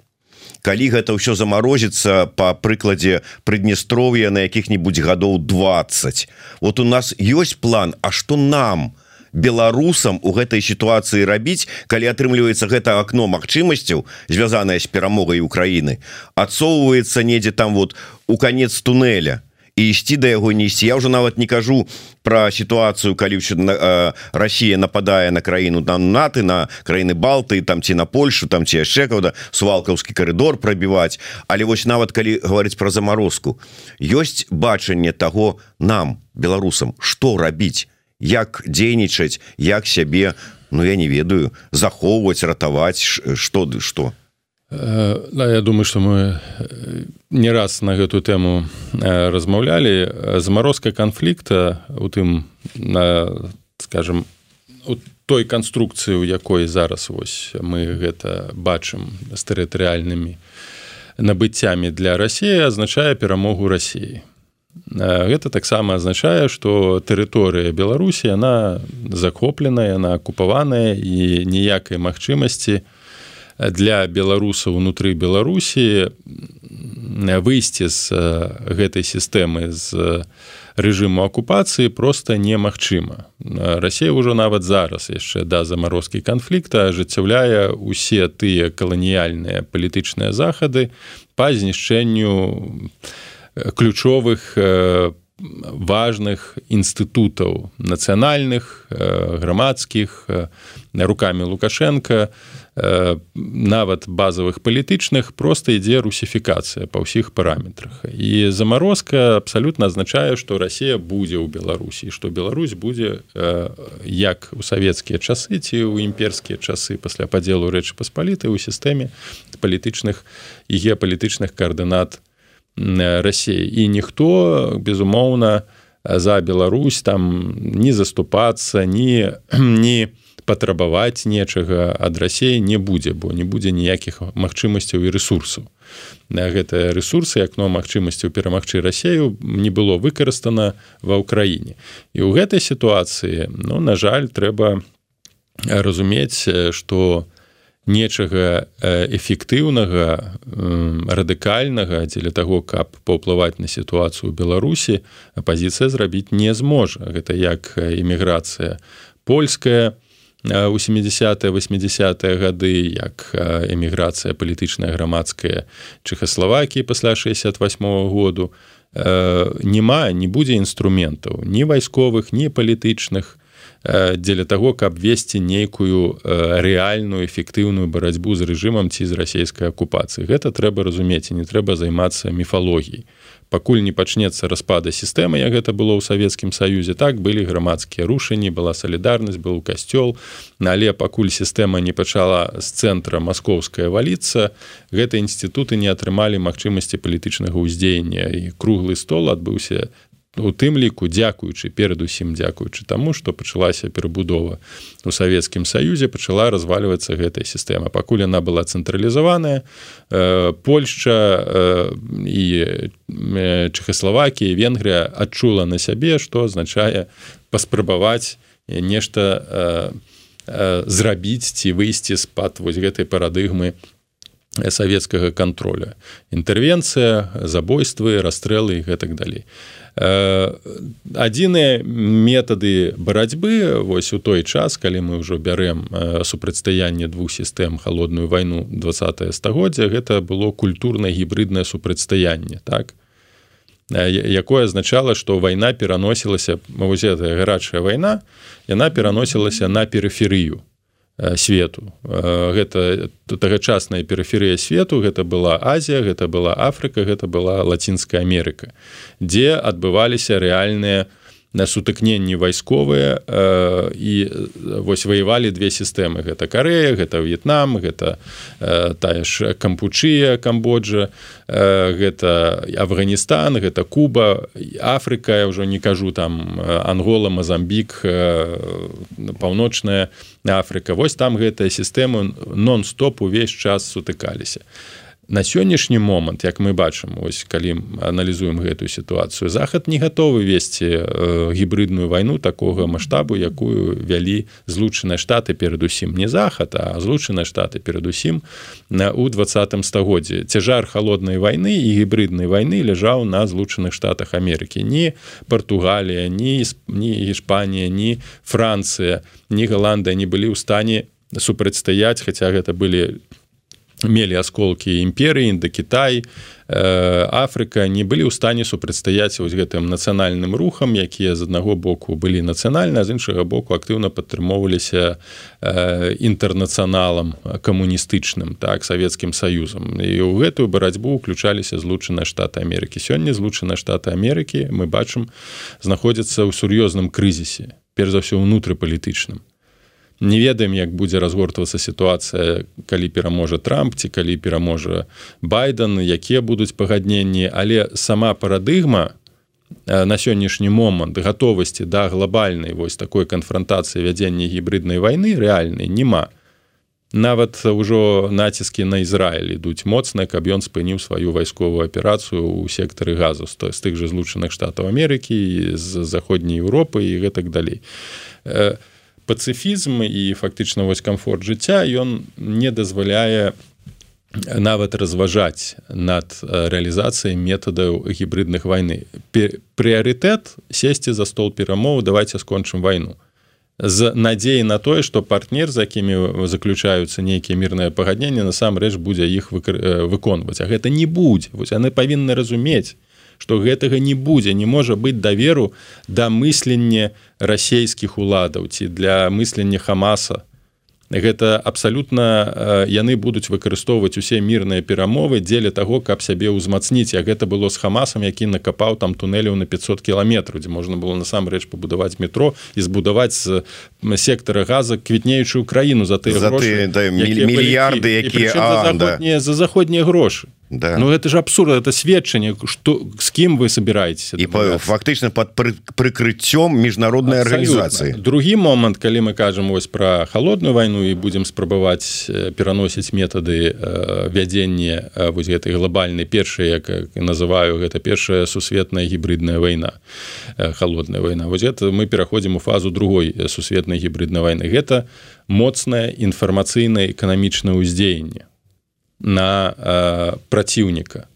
S1: калі гэта ўсё замарозіцца по прыкладзе прыднестров'я на якіх-нибудь гадоў 20 вот у нас ёсць план А что нам беларусам у гэтай сітуацыі рабіць калі атрымліваецца гэта акно магчымасцяў звязаная з перамогай Украіны адсоўваецца недзе там вот у конец туннеля ісці да яго не ісці я уже нават не кажу про сітуацыю калі Росія нападае на краіну там наты на краіны балты там ці на Польшу там ці яшчэ куда свалкаўскі коридор прабіваць. Але вось нават калі говорить про заморозку ёсць бачанне того нам беларусам что рабіць як дзейнічаць як сябе Ну я не ведаю захоўваць ратаваць что ды что
S2: Да, я думаю что мы не раз на гэту тэму размаўлялі замарозка канфлікта у тым скажем у той канструкцыі у якой зараз вось мы гэта бачым з тэрытарыальнымі набыццямі для рассіі азначае перамогу рассіі гэта таксама азначае што тэрыторыя беларусі она захопленая она акупаваная і ніякай магчымасці для беларусаў унутры беларусі выйсці з гэтай сістэмы з рэжыму акупацыі просто немагчыма. Расія ўжо нават зараз яшчэ да замарозкі канфлікта ажыццяўляе усе тыя каланіяльныя палітычныя захады па знішчэнню ключовых важных інстытутаў нацыянальных грамадскіх руками лукашенко нават базовых палітычных просто ідзе русіфікацыя па ўсіх параметрах. І замарозка абсалютна азначае што Росія будзе ў беларусі што Беларусь будзе як у савецкія часы ці ў імперскія часы пасля падзелу рэчы паспаліты ў сістэме палітычных і геапалітычных каардынат Росіі і ніхто безумоўна за Беларусь там не заступацца ні <clears throat> не патрабаваць нечага ад рассеі не будзе бо не будзе ніякіх магчымасцяў і ресурсаў на гэтыя ресурсы акно магчымасцяў перамагчы рассею не было выкарыстана ва ўкраіне. І ў гэтай сітуацыі ну на жаль трэба разумець што нечага эфектыўнага радыкальнага дзеля таго каб паўплываць на сітуацыю беларусі апозіцыя зрабіць не зможа. Гэта як эміграцыя польская у у 70 80 гады як эміграцыя палітычная грамадская чехаславакіі пасля 68 -го году няма не будзе інструментаў ні вайсковых ні палітычных дзеля таго каб весці нейкую рэальную эфектыўную барацьбу з рэжымам ці з расійскай акупацыі гэта трэба разумець і не трэба займацца міфалогіяй. Пакуль не пачнецца распада сістэмы як гэта было ў савецкім саюзе так былі грамадскія рушанні была салідарнасць быў касцёл. Але пакуль сістэма не пачала з цэнтра маскоўская валіцца гэта інстытуты не атрымалі магчымасці палітычнага ўздзеяння. І круглы стол адбыўся у тым ліку дзякуючы перадусім дзякуючы таму што пачалася перабудова у савецкім саюзе пачала развальвацца гэтая сістэма. Пакуль яна была цэнтралізаваная э, Польшча э, і э, Чехаславакія Венгрыя адчула на сябе што азначае паспрабаваць нешта зрабіць ці выйсці з-пад вось гэтай парадыгмы савецкага контроля інтэрвенцыя забойствы расстрэлы і гэтак далей адзіныя метады барацьбы вось у той час калі мы ўжо бярэм супрацьстаянне двух сістэм холодную вайну 20 стагоддзя гэта было культурна гібриднае супрацьстаянне так? Якое азначала што вайна пераносілася мавузетая гарачая вайна яна пераносілася на перыферыю свету. Гэта тагачасная перыферыя свету гэта была Азія гэта была Афрыка гэта была лацінская Амерыка дзе адбываліся рэальныя на сутыкненні вайсковыя э, і вось ваявалі две сістэмы. Гэта Карея гэта В'етнам гэта э, тая ж кампучыя камбоджа э, гэта Афганістан гэта Куба Афрыка я ўжо не кажу там Ангола Мазамбік э, паўночная Афрыка. Вось там гэтая сістэма нон-стоп увесь час сутыкаліся на сённяшні момант як мы бачым ось калі аналізуем гэтую сітуацыю захад не гатовы весці э, гібридную вайну такога маштабу якую вялі злучаныя штаты перадусім не захад а злучаныя штаты перадусім на у двадцатым стагоддзе цяжар холоднай вайны і гібриднай вайны ляжаў на злучаных штатах Амерыкі. Не Португалія ні ні Іспанія ні Францыя ні Галандыя не былі ў стане супрацьстаяць хаця гэта былі мелі асколкі імперыі інда Кітай Афрыка не былі ў стане супрацьстаяць вось гэтым нацыянальным рухам якія з аднаго боку былі нацыянальна з іншага боку актыўна падтрымоўваліся інтэрнацыяналам камуністычным так савецкім саюзам і ў гэтую барацьбу уключаліся злучаныя штаты Амерыкі сёння злучаныя штаты Амерыкі мы бачым знаходзяцца ў сур'ёзным крызісе перш за ўсё ўнутры палітычным не ведаем як будзе разгортвацца сітуацыя калі пераможа трамп ці калі пераможа байден якія будуць пагадненні. Але сама парадыгма на сённяшні момант гатовасці да глобальнай вось такой канфронтацыі вядзення гібриднай войны рэальнай няма. Нават ужо націскі на Ізраіль ідуць моцна каб ён спыніў сваю вайсковую аперацыю ў сектары газу з тых жа злучаных штатаў Амерыкі з заходняй Еўропы і гэтак далей пацыфізм і фактычна вось камфорт жыцця ён не дазваляе нават разважаць над рэалізацыяй метадаў гібридных вайны. Прыярытэт сесці за стол перамову давайте скончым вайну з надзеяй на тое што партнер за якімі заключаюцца нейкія мірныя пагадненні насамрэч будзе іх выконваць. А гэта не будзе. Вось яны павінны разумець што гэтага не будзе не можа быць даверу да мыслення расійскіх уладаў ці для мыслення хамаса. Гэта абсалютна яны будуць выкарыстоўваць усе мірныя перамовы дзеля таго каб сябе ўзмацніць. Як гэта было з хамасам які накапаў там туннеляў на 500 кіламетраў дзе можна было насамрэч пабудаваць метро і збудаваць з сектара газа квітнеючую краіну за ты
S1: за ты, да, мільярды якія
S2: за заходнія грошы да. Ну это же абсурд это сведчанне что с кем вы собираетесь
S1: і фактычна под прыкрыццём міжнародной арганізацыі
S2: другі момант калі мы кажам вось про холодную войну і будем спрабаваць пераносіць метады вядзення вось гэтай глобальнай першай як называю гэта першая сусветная гібридная война холодная война вось это мы пераходзім у фазу другой сусветнай гібридной войны гэта моцная інфармацыйна эканамічнае ўздзеянне на э, праціўніка.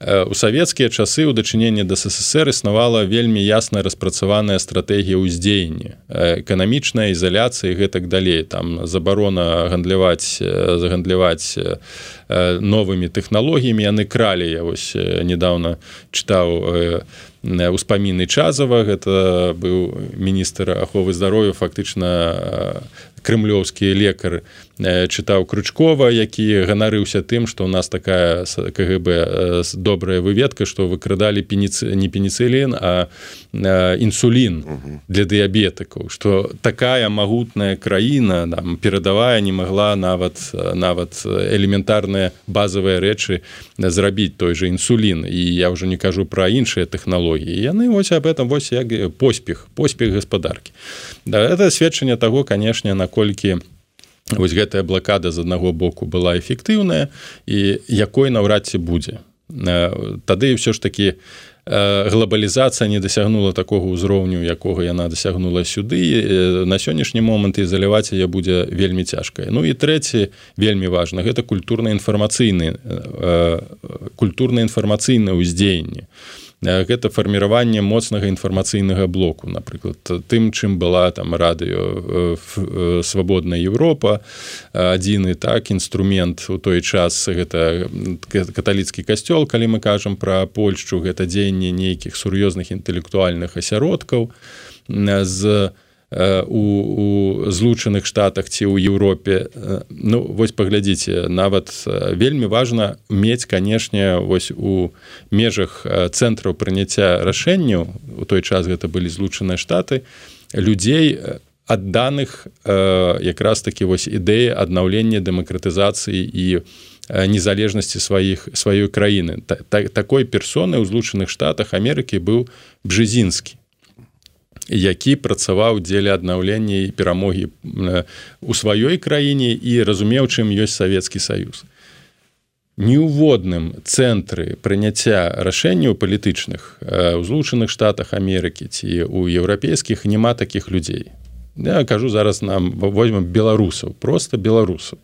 S2: У савецкія часы ў дачыненні да ССР існавала вельмі ясная распрацаваная стратэгія ўздзеяння эканамічная ізаляцыя гэтак далей. Там забарона гандляваць загандляваць новымі тэхналогіямі. Яны кралі я вось недавно чытаў успаміны чазава. Гэта быў міністр аховы здароўя фактычна крымлёўскі лекар чытаў крючкова які ганарыўся тым што у нас такая кгб добрая выведка што выкрадалі пеніцы не пеніцылін а інсулін для дыябетыкаў што такая магутная краіна нам перадавая не магла нават нават элементарныя базавыя рэчы зрабіць той же інсулін. І я ўжо не кажу пра іншыя тэхналогіі. Яны вось об этом вось як поспех поспех гаспадаркі. Да, это сведчанне таго канешне наколькі вось гэтая блакада з аднаго боку была эфектыўная і якой наўрад ці будзе. Тады ўсё ж такі глобалізацыя не дасягнула такога ўзроўню якога яна дасягнула сюды. На сённяшні момант і заліваць яе будзе вельмі цяжкая Ну і трэці вельмі важна гэта культурна-інфармацыйны культурна-інфармацыйнае ўздзеянне гэта фарміраванне моцнага інфармацыйнага блоку. Напрыклад тым чым была там радыё свабодная Еўропа адзіны так інструмент у той час гэта каталіцкі касцёл калі мы кажам пра Польшчу гэта дзеянне нейкіх сур'ёзных інтэлектуальных асяродкаў з у, у злучаных штатах ці ў Еўропе. Ну вось паглядзіце нават вельмі важна мець канешне вось у межах цэнтраў прыняцця рашэнняў у той час гэта былі злучаныя штаты людзей адданых якраз такі вось ідэі аднаўлення дэмакратызацыі і незалежнасці сваіх сваёй краіны. Та, та, такой персоны ў злучаных штатах Амерыкі быў бжезінскі які працаваў дзеля аднаўлення і перамогі у сваёй краіне і разумеў чым ёсць савецкі саюз. Неўводным цэнтры прыняцця рашэнняў палітычных у злучаных штатах Амерыкі ці у еўрапейскіх няма такіх людзей. Я кажу зараз нам возьмем беларусаў просто беларусаў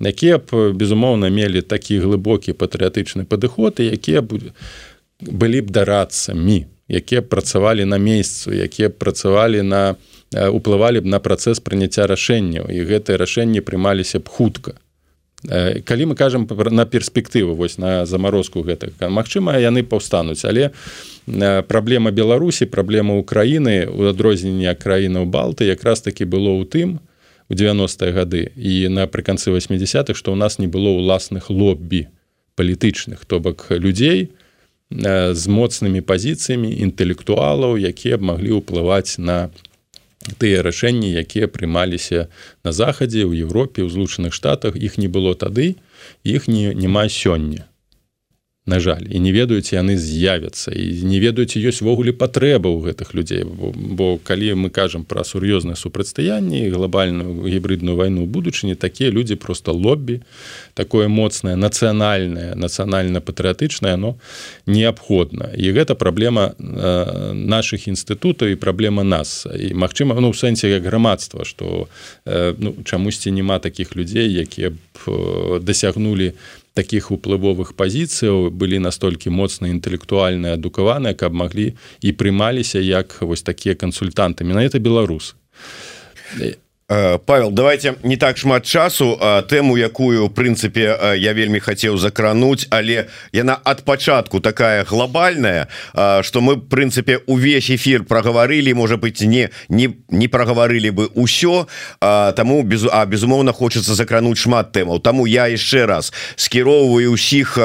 S2: якія б безумоўна мелі такі глыбокі патрыятычны падыход і якія былі б дарадцамі якія працавалі на месяцу якія працавалі на уплывалі б на працэс прыняцця рашэнняў. І гэтыя рашэнні прымаліся б хутка. Калі мы кажам на перспектыву вось на замарозку гэтых Мачыма яны паўстануць. Але праблема беларусі праблема украіны у адрозненне краінаў балты якраз таки было ў тым у 90-е гады і напрыканцы 80-х што ў нас не было ўласных лоббі палітычных то бок людзей у з моцнымі пазіцыямі інтэлектуалаў якія б маглі ўплываць на тыя рашэнні якія прымаліся на захадзе ў Европе ў злучаных штатах. Іх не было тады іх не няма сёння на жаль і не ведаюць яны з'явяцца і не ведаюць ёсць-ввогуле патрэба ў гэтых людзей. Бо, бо калі мы кажам пра сур'ёзнае супрацьстаянне глобальную гібридную вайну будучыні такія людзі просто лоббі такое моцнае нацыянальнае нацыянальна-патрыятычнае но неабходна. І гэта праблема э, наших інстытутаў і праблема нас. І Мачыма ну, у сэнсе як грамадства что э, ну, чамусьці няма таких людзей якія б э, дасягнули на таких уплывовых пазіцыяў былі настолькі моцна інтэлектуальныя адукаваныя каб маглі і прымаліся як вось такія кансультанты менавіта беларусы
S1: Павел давайте не так шмат часу тэму якую прынцыпе я вельмі хацеў закрануть але яна ад пачатку такая глобальная что мы прынцыпе увесь эфир проговорили может быть не не не проговорили бы ўсё тому без а безумоўно хочется закрануть шмат тэмаў. Тому я яшчэ раз скіроўваю усіх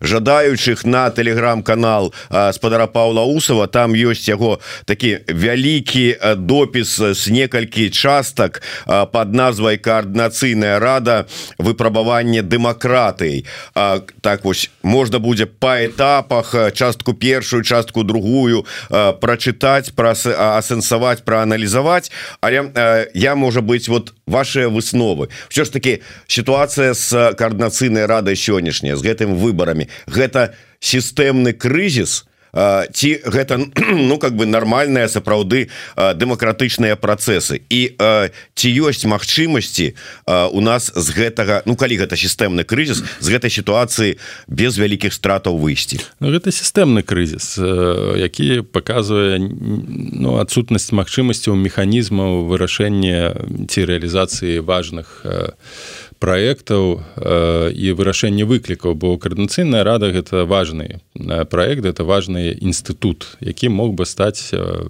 S1: жадаючых на телеграм-канал спадара Павла усова там ёсць яго такі вялікі допіс с некалькі частак под назвай коорднацыйная рада выпрабавання дэмакратый так вось можна будзе по этапах частку першую частку другую прачытаць про асэнсаваць проаналізаваць але я можа быть вот ваши высновы. Все ж таки ситуация с коорднацыйнай радай сённяшняя з гэтым выборами гэта сістэмны крызіс то ці гэта <clears throat> ну как бы нармальная сапраўды дэмакратычныя працэсы. І ці ёсць магчымасці у нас з гэтага ну калі гэта сістэмны крызіс з гэтай сітуацыі без вялікіх стратаў выйсці?
S2: Ну, гэта сістэмны крызіс які показвае ну адсутнасць магчымасцяў механізмаў вырашэння ці рэалізацыі важных у проектаў э, і вырашэнне выклікаў бо каардынацыйная рада гэта важны э, проект это важны інстытут які мог бы стаць э,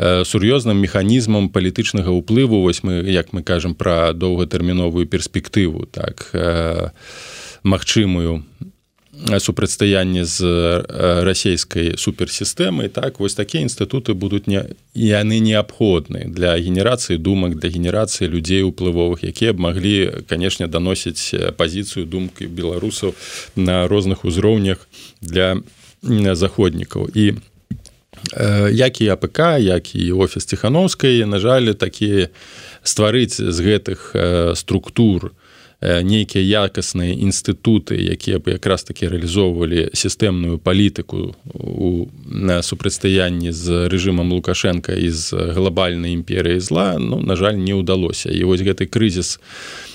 S2: сур'ёзным механізмам палітычнага ўплыву. Вось мы як мы кажам пра доўгатэрміновую перспектыву так магчымую супрацьстаянне з расійскай суперсістэмай так вось такія інстытуты будуць не яны неабходны для генерацыі думак для генерацыі людзей уплывовых якія б маглі канешне даносіць пазіцыю думкі беларусаў на розных узроўнях для заходнікаў. І як і АПК як і офіс ціхановскай на жаль такія стварыць з гэтых структур, нейкія якасныя інстытуты якія бы якраз таки рэалізоўвалі сістэмную палітыку у супрацьстаянні з рэжымам лукашенко і з глобальнай імперыяй зла ну на жаль не ўдалося. І вось гэты крызіс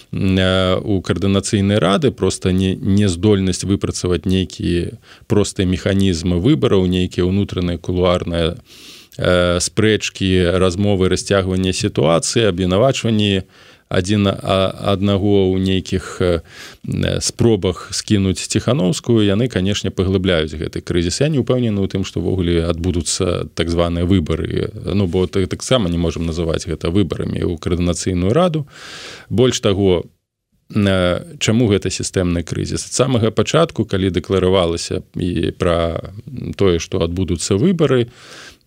S2: у каардынацыйнай рады просто не не здольнасць выпрацаваць нейкія простыя механізмы выбараў нейкія ўнутраныя кулуарныя спрэчкі размовы расцягвання сітуацыі абвінавачванні у адзін аднаго ў нейкіх спробах скінуць ціхановскую яны канешне паглыбляюць гэты крызіс. Я не ўпэўнены ў тым што ввогуле адбудуцца так званыя выбары. Ну бо так таксама не можемм называць гэта выбарамі ў каардынацыйную раду. Больш таго чаму гэта сістэмны крызіс? Ад самага пачатку калі дэкларавалася і пра тое што адбудуцца выбары то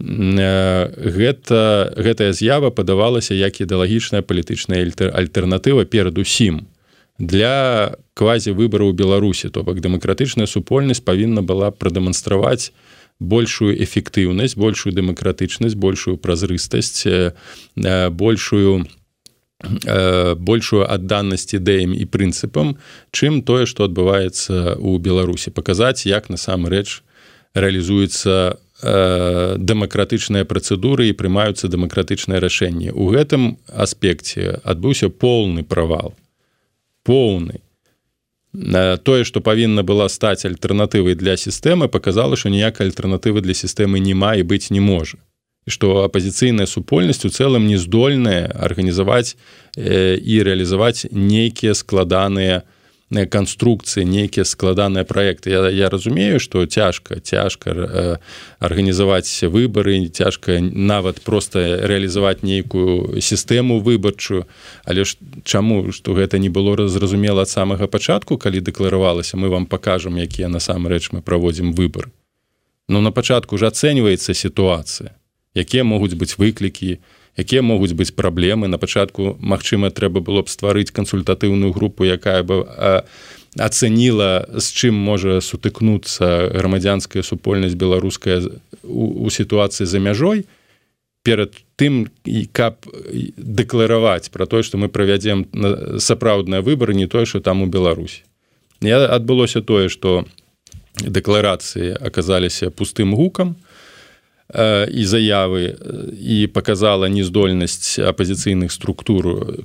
S2: гэта гэтая з'ява падавалася як ідэалагічная палітычная альтэрнатыва перад усім. Для квазі выбараў беларусі то бок дэмакратычная супольнасць павінна была прадэманстраваць большую эфектыўнасць большую дэмакратычнасць большую празрыстасць большую большую адданасць ідэям і прынцыпам чым тое што адбываецца ў беларусі. Паказаць як насамрэч рэалізуецца Э, дэмакратычныя працэдуры і прымаюцца дэмакратычныя рашэнні. У гэтым аспекце адбыўся поўны правал поўны. Тое, што павінна была стаць альтэрнатывай для сістэмы, паказала, што ніякай альтэрнатывы для сістэмы няма і быць не можа. І што апазіцыйная супольнасць у цэлым не здольная арганізаваць і рэалізаваць нейкія складаныя, канструкцыі нейкія складаныя проекты. Я, я разумею что цяжка цяжка э, арганізаваць выборы цяжка нават просто реалізаваць нейкую сістэму выбарчую. Але ж чаму что гэта не было зразумела ад самага пачатку калі дэкларавалася мы вам покажем якія насамрэч мы праводзім выбор Ну на пачатку ж ацэньваецца сітуацыя якія могуць быць выклікі якія могуць быць праблемы. На пачатку Мачыма трэба было б стварыць кансультатыўную групу якая бы ацэніла з чым можа сутыкнуцца грамадзянская супольнасць беларуская у, у сітуацыі за мяжой. Перад тым і каб дэклараваць про тое што мы правядзем сапраўдныя выборы не тое что там у Беларусі. Я адбылося тое что дэкларацыі аказаліся пустым гукам і заявы і показала нездольнасць апозіцыйных структур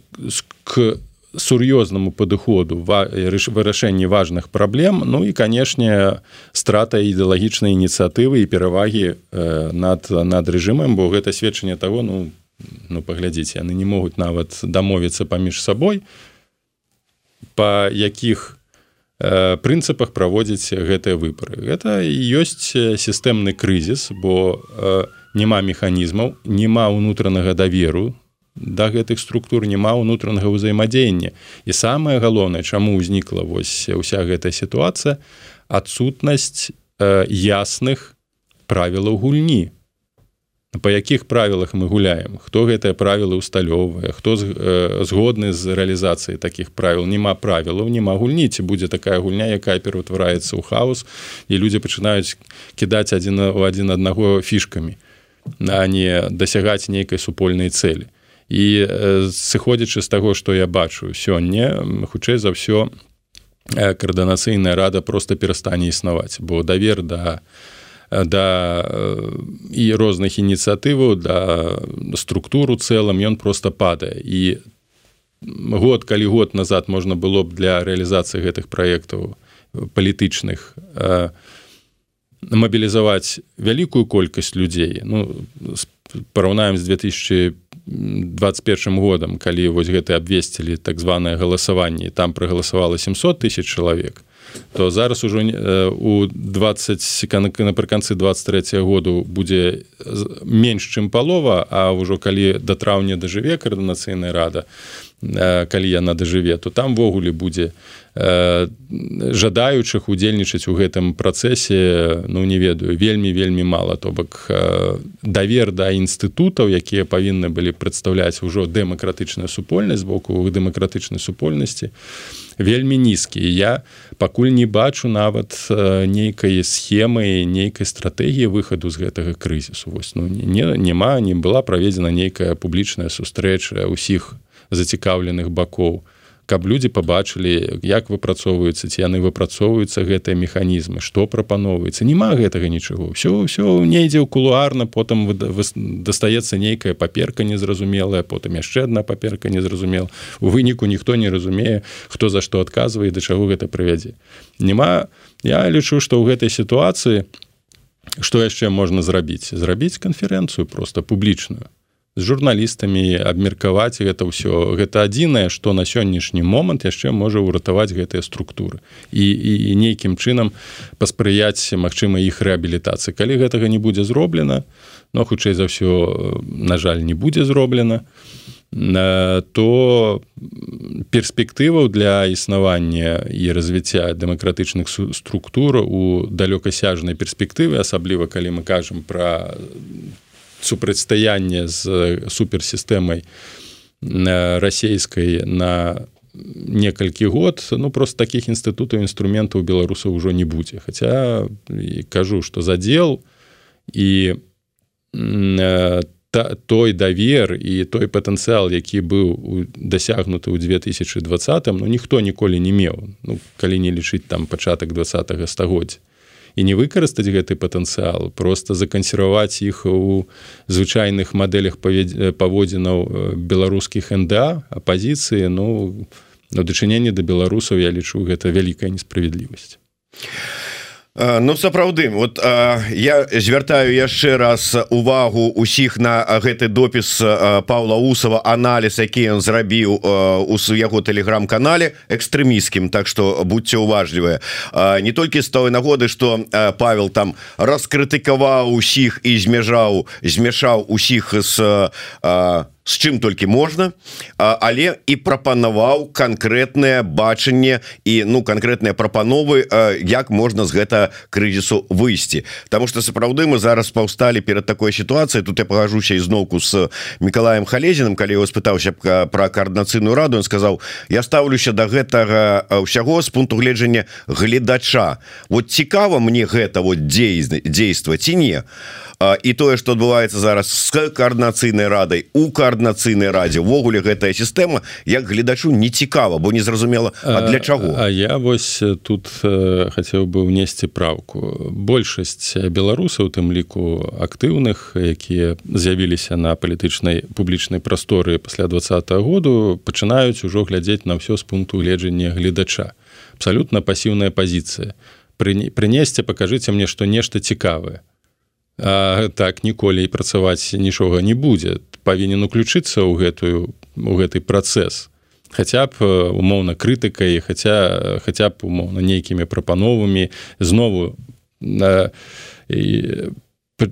S2: к сур'ёзнаму падыходу вырашэнні важных праблем Ну і канешне страта ідэалагічнай ініцыятывы і перавагі над над рэжымам бо гэта сведчанне того ну ну паглядзіце яны не могуць нават дамовіцца паміж сабой па якіх прынцыпах праводзіць гэтыя выбары. Гэта ёсць сістэмны крызіс бо няма механізмаў няма ўнутранага даверу да гэтых структур няма ўнутранага ўзаемадзеяння. І самае галоўнае чаму ўзнікла уся гэтая сітуацыя адсутнасць э, ясных правілаў гульні па якіх правілах мы гуляем? Хто гэтыя правілы усталёўвае хто з, э, згодны з рэалізацыяй такіх правіл? Няма правілаў няма гульні. Ці будзе такая гульня якая пераўтвараецца ў хаос і людзі пачынаюць кідаць адзін у адзін аднаго фішкамі а не дасягаць нейкай супольнай цэлі. І сыходзячы з таго што я бачу сёння хутчэй за ўсё каардынацыйная рада просто перастане існаваць бо давер да да і розных ініцыятываў да структуру цэлым ён просто падае і год калі год назад можна было б для рэалізацыі гэтых праектаў палітычных мабілізаваць вялікую колькасць людзей ну параўнаем з 2005 21 годам калі вось гэты абвесцілі так званое галасаванне там прагаласавала 700 тысяч чалавек то зараз ужо у 20 напрыканцы 23 году будзе менш чым палова а ўжо калі да траўня дажыве каардынацыйная рада калі яна дажыве то там ввогуле будзе жадаючых удзельнічаць у гэтым працэсе ну не ведаю вельмі вельмі мала. То бок давер да інстытутаў якія павінны былі прадстаўляць ужо дэмакратычная супольнасць боку дэмакратычнай супольнасці вельмі нізкі. Я пакуль не бачу нават нейкай схемы нейкай стратэгіі выхаду з гэтага крызісу. Вось ну не няма не была праведзена нейкая публічная сустрэча ўсіх зацікаўленых бакоў каб людзі пабачылі як выпрацоўваюцца ці яны выпрацоўваюцца гэтыя механізмы што прапаноўваецца. Няма гэтага нічого все ўсё недзе ў кулуарна потым дастаецца нейкая паперка незразумелая потым яшчэ одна паперка незразумела. У выніку ніхто не разумее хто за што адказвае да чаго гэта прывядзе. Няма я лічу што ў гэтай сітуацыі што яшчэ можна зрабіць? Зрабіць канферэнцыю просто публічную з журналістамі абмеркаваць гэта ўсё гэта адзінае што на сённяшні момант яшчэ можа ўратаваць гэтыя структуры і, і, і нейкім чынам паспрыяць магчыма іх рэабілітацыі калі гэтага не будзе зроблена но хутчэй за ўсё на жаль не будзе зроблена то перспектываў для існавання і развіцця дэмакратычных структур у далёкасяжнай перспектывы асабліва калі мы кажам пра супрацьстаянне з суперсістэмай расійскай на некалькі год. Ну просто таких інстытутаў інструментаў беларусаў ужо не будзе. Хаця кажу что задел і та, той давер і той патэнцыял які быў дасягнуты ў 2020 ну ніхто ніколі не меў. Ну калі не лічыць там пачатак два стагоддзя і не выкарыстаць гэты патэнцыял просто закансерваваць іх у звычайных мадэлях паводзінаў э, беларускіх нда апозіцыі ну на дачыненне да беларусаў я лічу гэта вялікая несправядлівасць
S1: Ну сапраўды вот я звяртаю яшчэ раз увагу усіх на гэты допіс Павла усова аналіз які ён зрабіў у яго тэлеграм-канале экстрэміскім Так что будьте уважлівыя не толькі з той нагоды что Павел там раскрытыкаваў усіх і змяжаў змяшаў усіх з з чым толькі можна. Але і прапанаваў канкрэтнае бачанне і ну канкрэтныя прапановы як можна з гэта крызісу выйсці. Таму что сапраўды мы зараз паўсталі перад такой сітуацыяй. Тут я пагажуся ізноўку з Миколаем халезіным. Калі его спытаўся про коаардынацыйную раду он сказаў я ставлюся до да гэтага ўсяго з пункту гледжання гледача. Вот цікава мне гэта вот дзейсны дзейства ці не? І тое что адбываецца зараз с коаардынацыйнай радай у коаардынацыйнай радзе увогуле гэтая сістэма як гледачу не цікава бо незразумела для чаго.
S2: А я вось тут хацеў бы ўнесці праўку. Большасць беларусаў тым ліку актыўных якія з'явіліся на палітычнай публічнай прасторы пасля двадцатого году пачынаюць ужо глядзець на ўсё з пункту гледжання гледача. Абсалютна пасіўная пазіцыя. Прынесце пакажыце мне што нешта цікавае а, так ніколі і працаваць нічога не будзе. Павінен уключыцца ў гэтую у гэты працэс. Хаця б умоўна крытыкай хаця хаця б умоўна нейкімі прапановамі. Знову на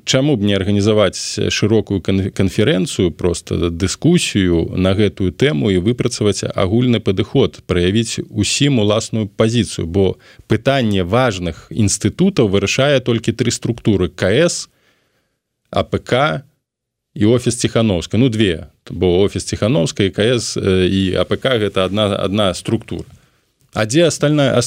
S2: Чаму б не арганізаваць шырокую канферэнцыю просто дыскусію на гэтую тэму і выпрацаваць агульны падыход праявіць усім уласную пазіцыю бо пытанне важных інстытутаў вырашае толькі тры структуры КС АПК і офіс ціхановска ну две бо офіс ціхановска КС і АПК гэта одна одна структура А дзе остальная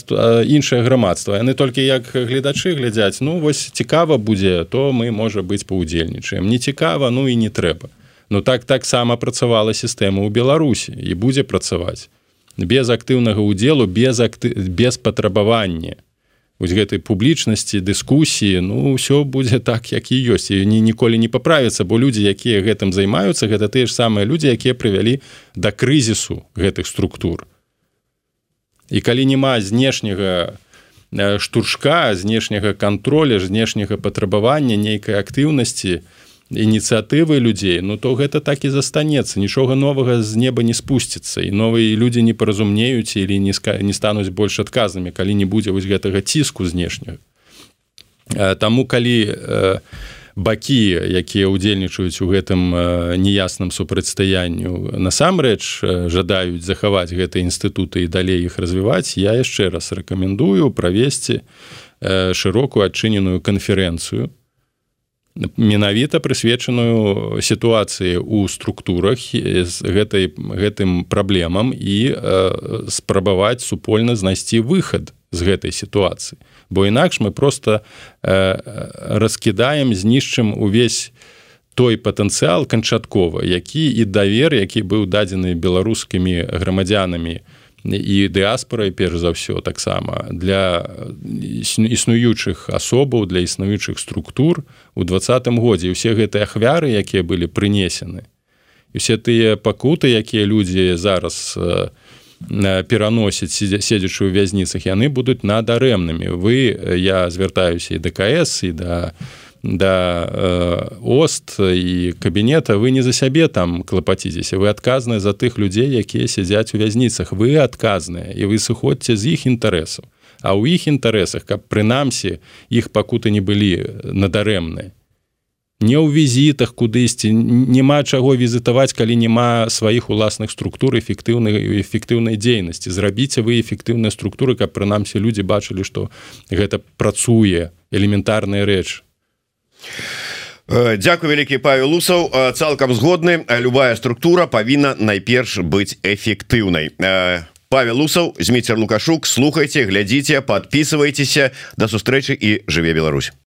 S2: іншае грамадства? Яны толькі як гледачы глядзяць ну вось цікава будзе то мы можа быць паўдзельнічаем. Не цікава ну і не трэба. Ну так таксама працавала сістэма ў беларусі і будзе працаваць. Без актыўнага удзелу без акты... без патрабавання. Вось гэтай публічнасці дыскусіі ну ўсё будзе так як і ёсць. І не ніколі не паправіцца бо людзі якія гэтым займаюцца гэта тыя ж самыя людзі якія прывялі да крызісу гэтых структур і калі няма знешняга штуршка знешняга контроля знешняга патрабавання нейкай актыўнасці ініцыятывы людзей ну то гэта так і застанецца. Нічога новага з неба не спусціцца. І новыя людзі не паразумнеюць или не не стануць больш адказнымі калі не будзе вось гэтага ціску знешняга. Таму калі бакі якія ўдзельнічаюць у гэтым неясным супрацьстаянню. Насамрэч жадаюць захаваць гэты інстытуты і далей іх развіваць я яшчэ раз рэкамендую правесці шырокую адчыненую канферэнцыю менавіта прысвечаную сітуацыі ў структурах з гэтай гэтым праблемам і э, спрабаваць супольна знайсці выхад з гэтай сітуацыі. Бо інакш мы просто э, раскідаем знішчым увесь той патэнцыял канчаткова які і давер які быў дадзены беларускімі грамадзянамі у і дыаспорай перш за ўсё таксама для існуючых асобаў для існуючых структур у двадцатым годзе. Усе гэтыя ахвяры якія былі прынесены і все тыя пакуты якія людзі зараз пераносяць седзячы ў вязніцах яны будуць надарэмнымі вы я звяртаюся і дКС і да да э, ост і кабінета вы не за сябе там клапаціцеся вы адказныя за тых людзей якія сядзяць у вязніцах вы адказныя і вы сыходзьце з іх інтарэсаў а ў іх інтарэсах каб прынамсі іх пакуты не былі надарэмныя не ў візітах кудысьці няма чаго візітаваць калі няма сваіх уласных структур эфектыўнай эфектыўнай дзейнасці. Зрабіце вы эфектыўныя структуры каб прынамсі людзі бачылі што гэта працуе элементарная рэч.
S1: Э, Дякую вялікі Павел лусаў э, цалкам згодны. Любая структура павінна найперш быць эфектыўнай. Э, Павел лусаў зміцер лукашук. Слухайте глядзіце подписывайтеся до сустрэчы і жыве Беларусь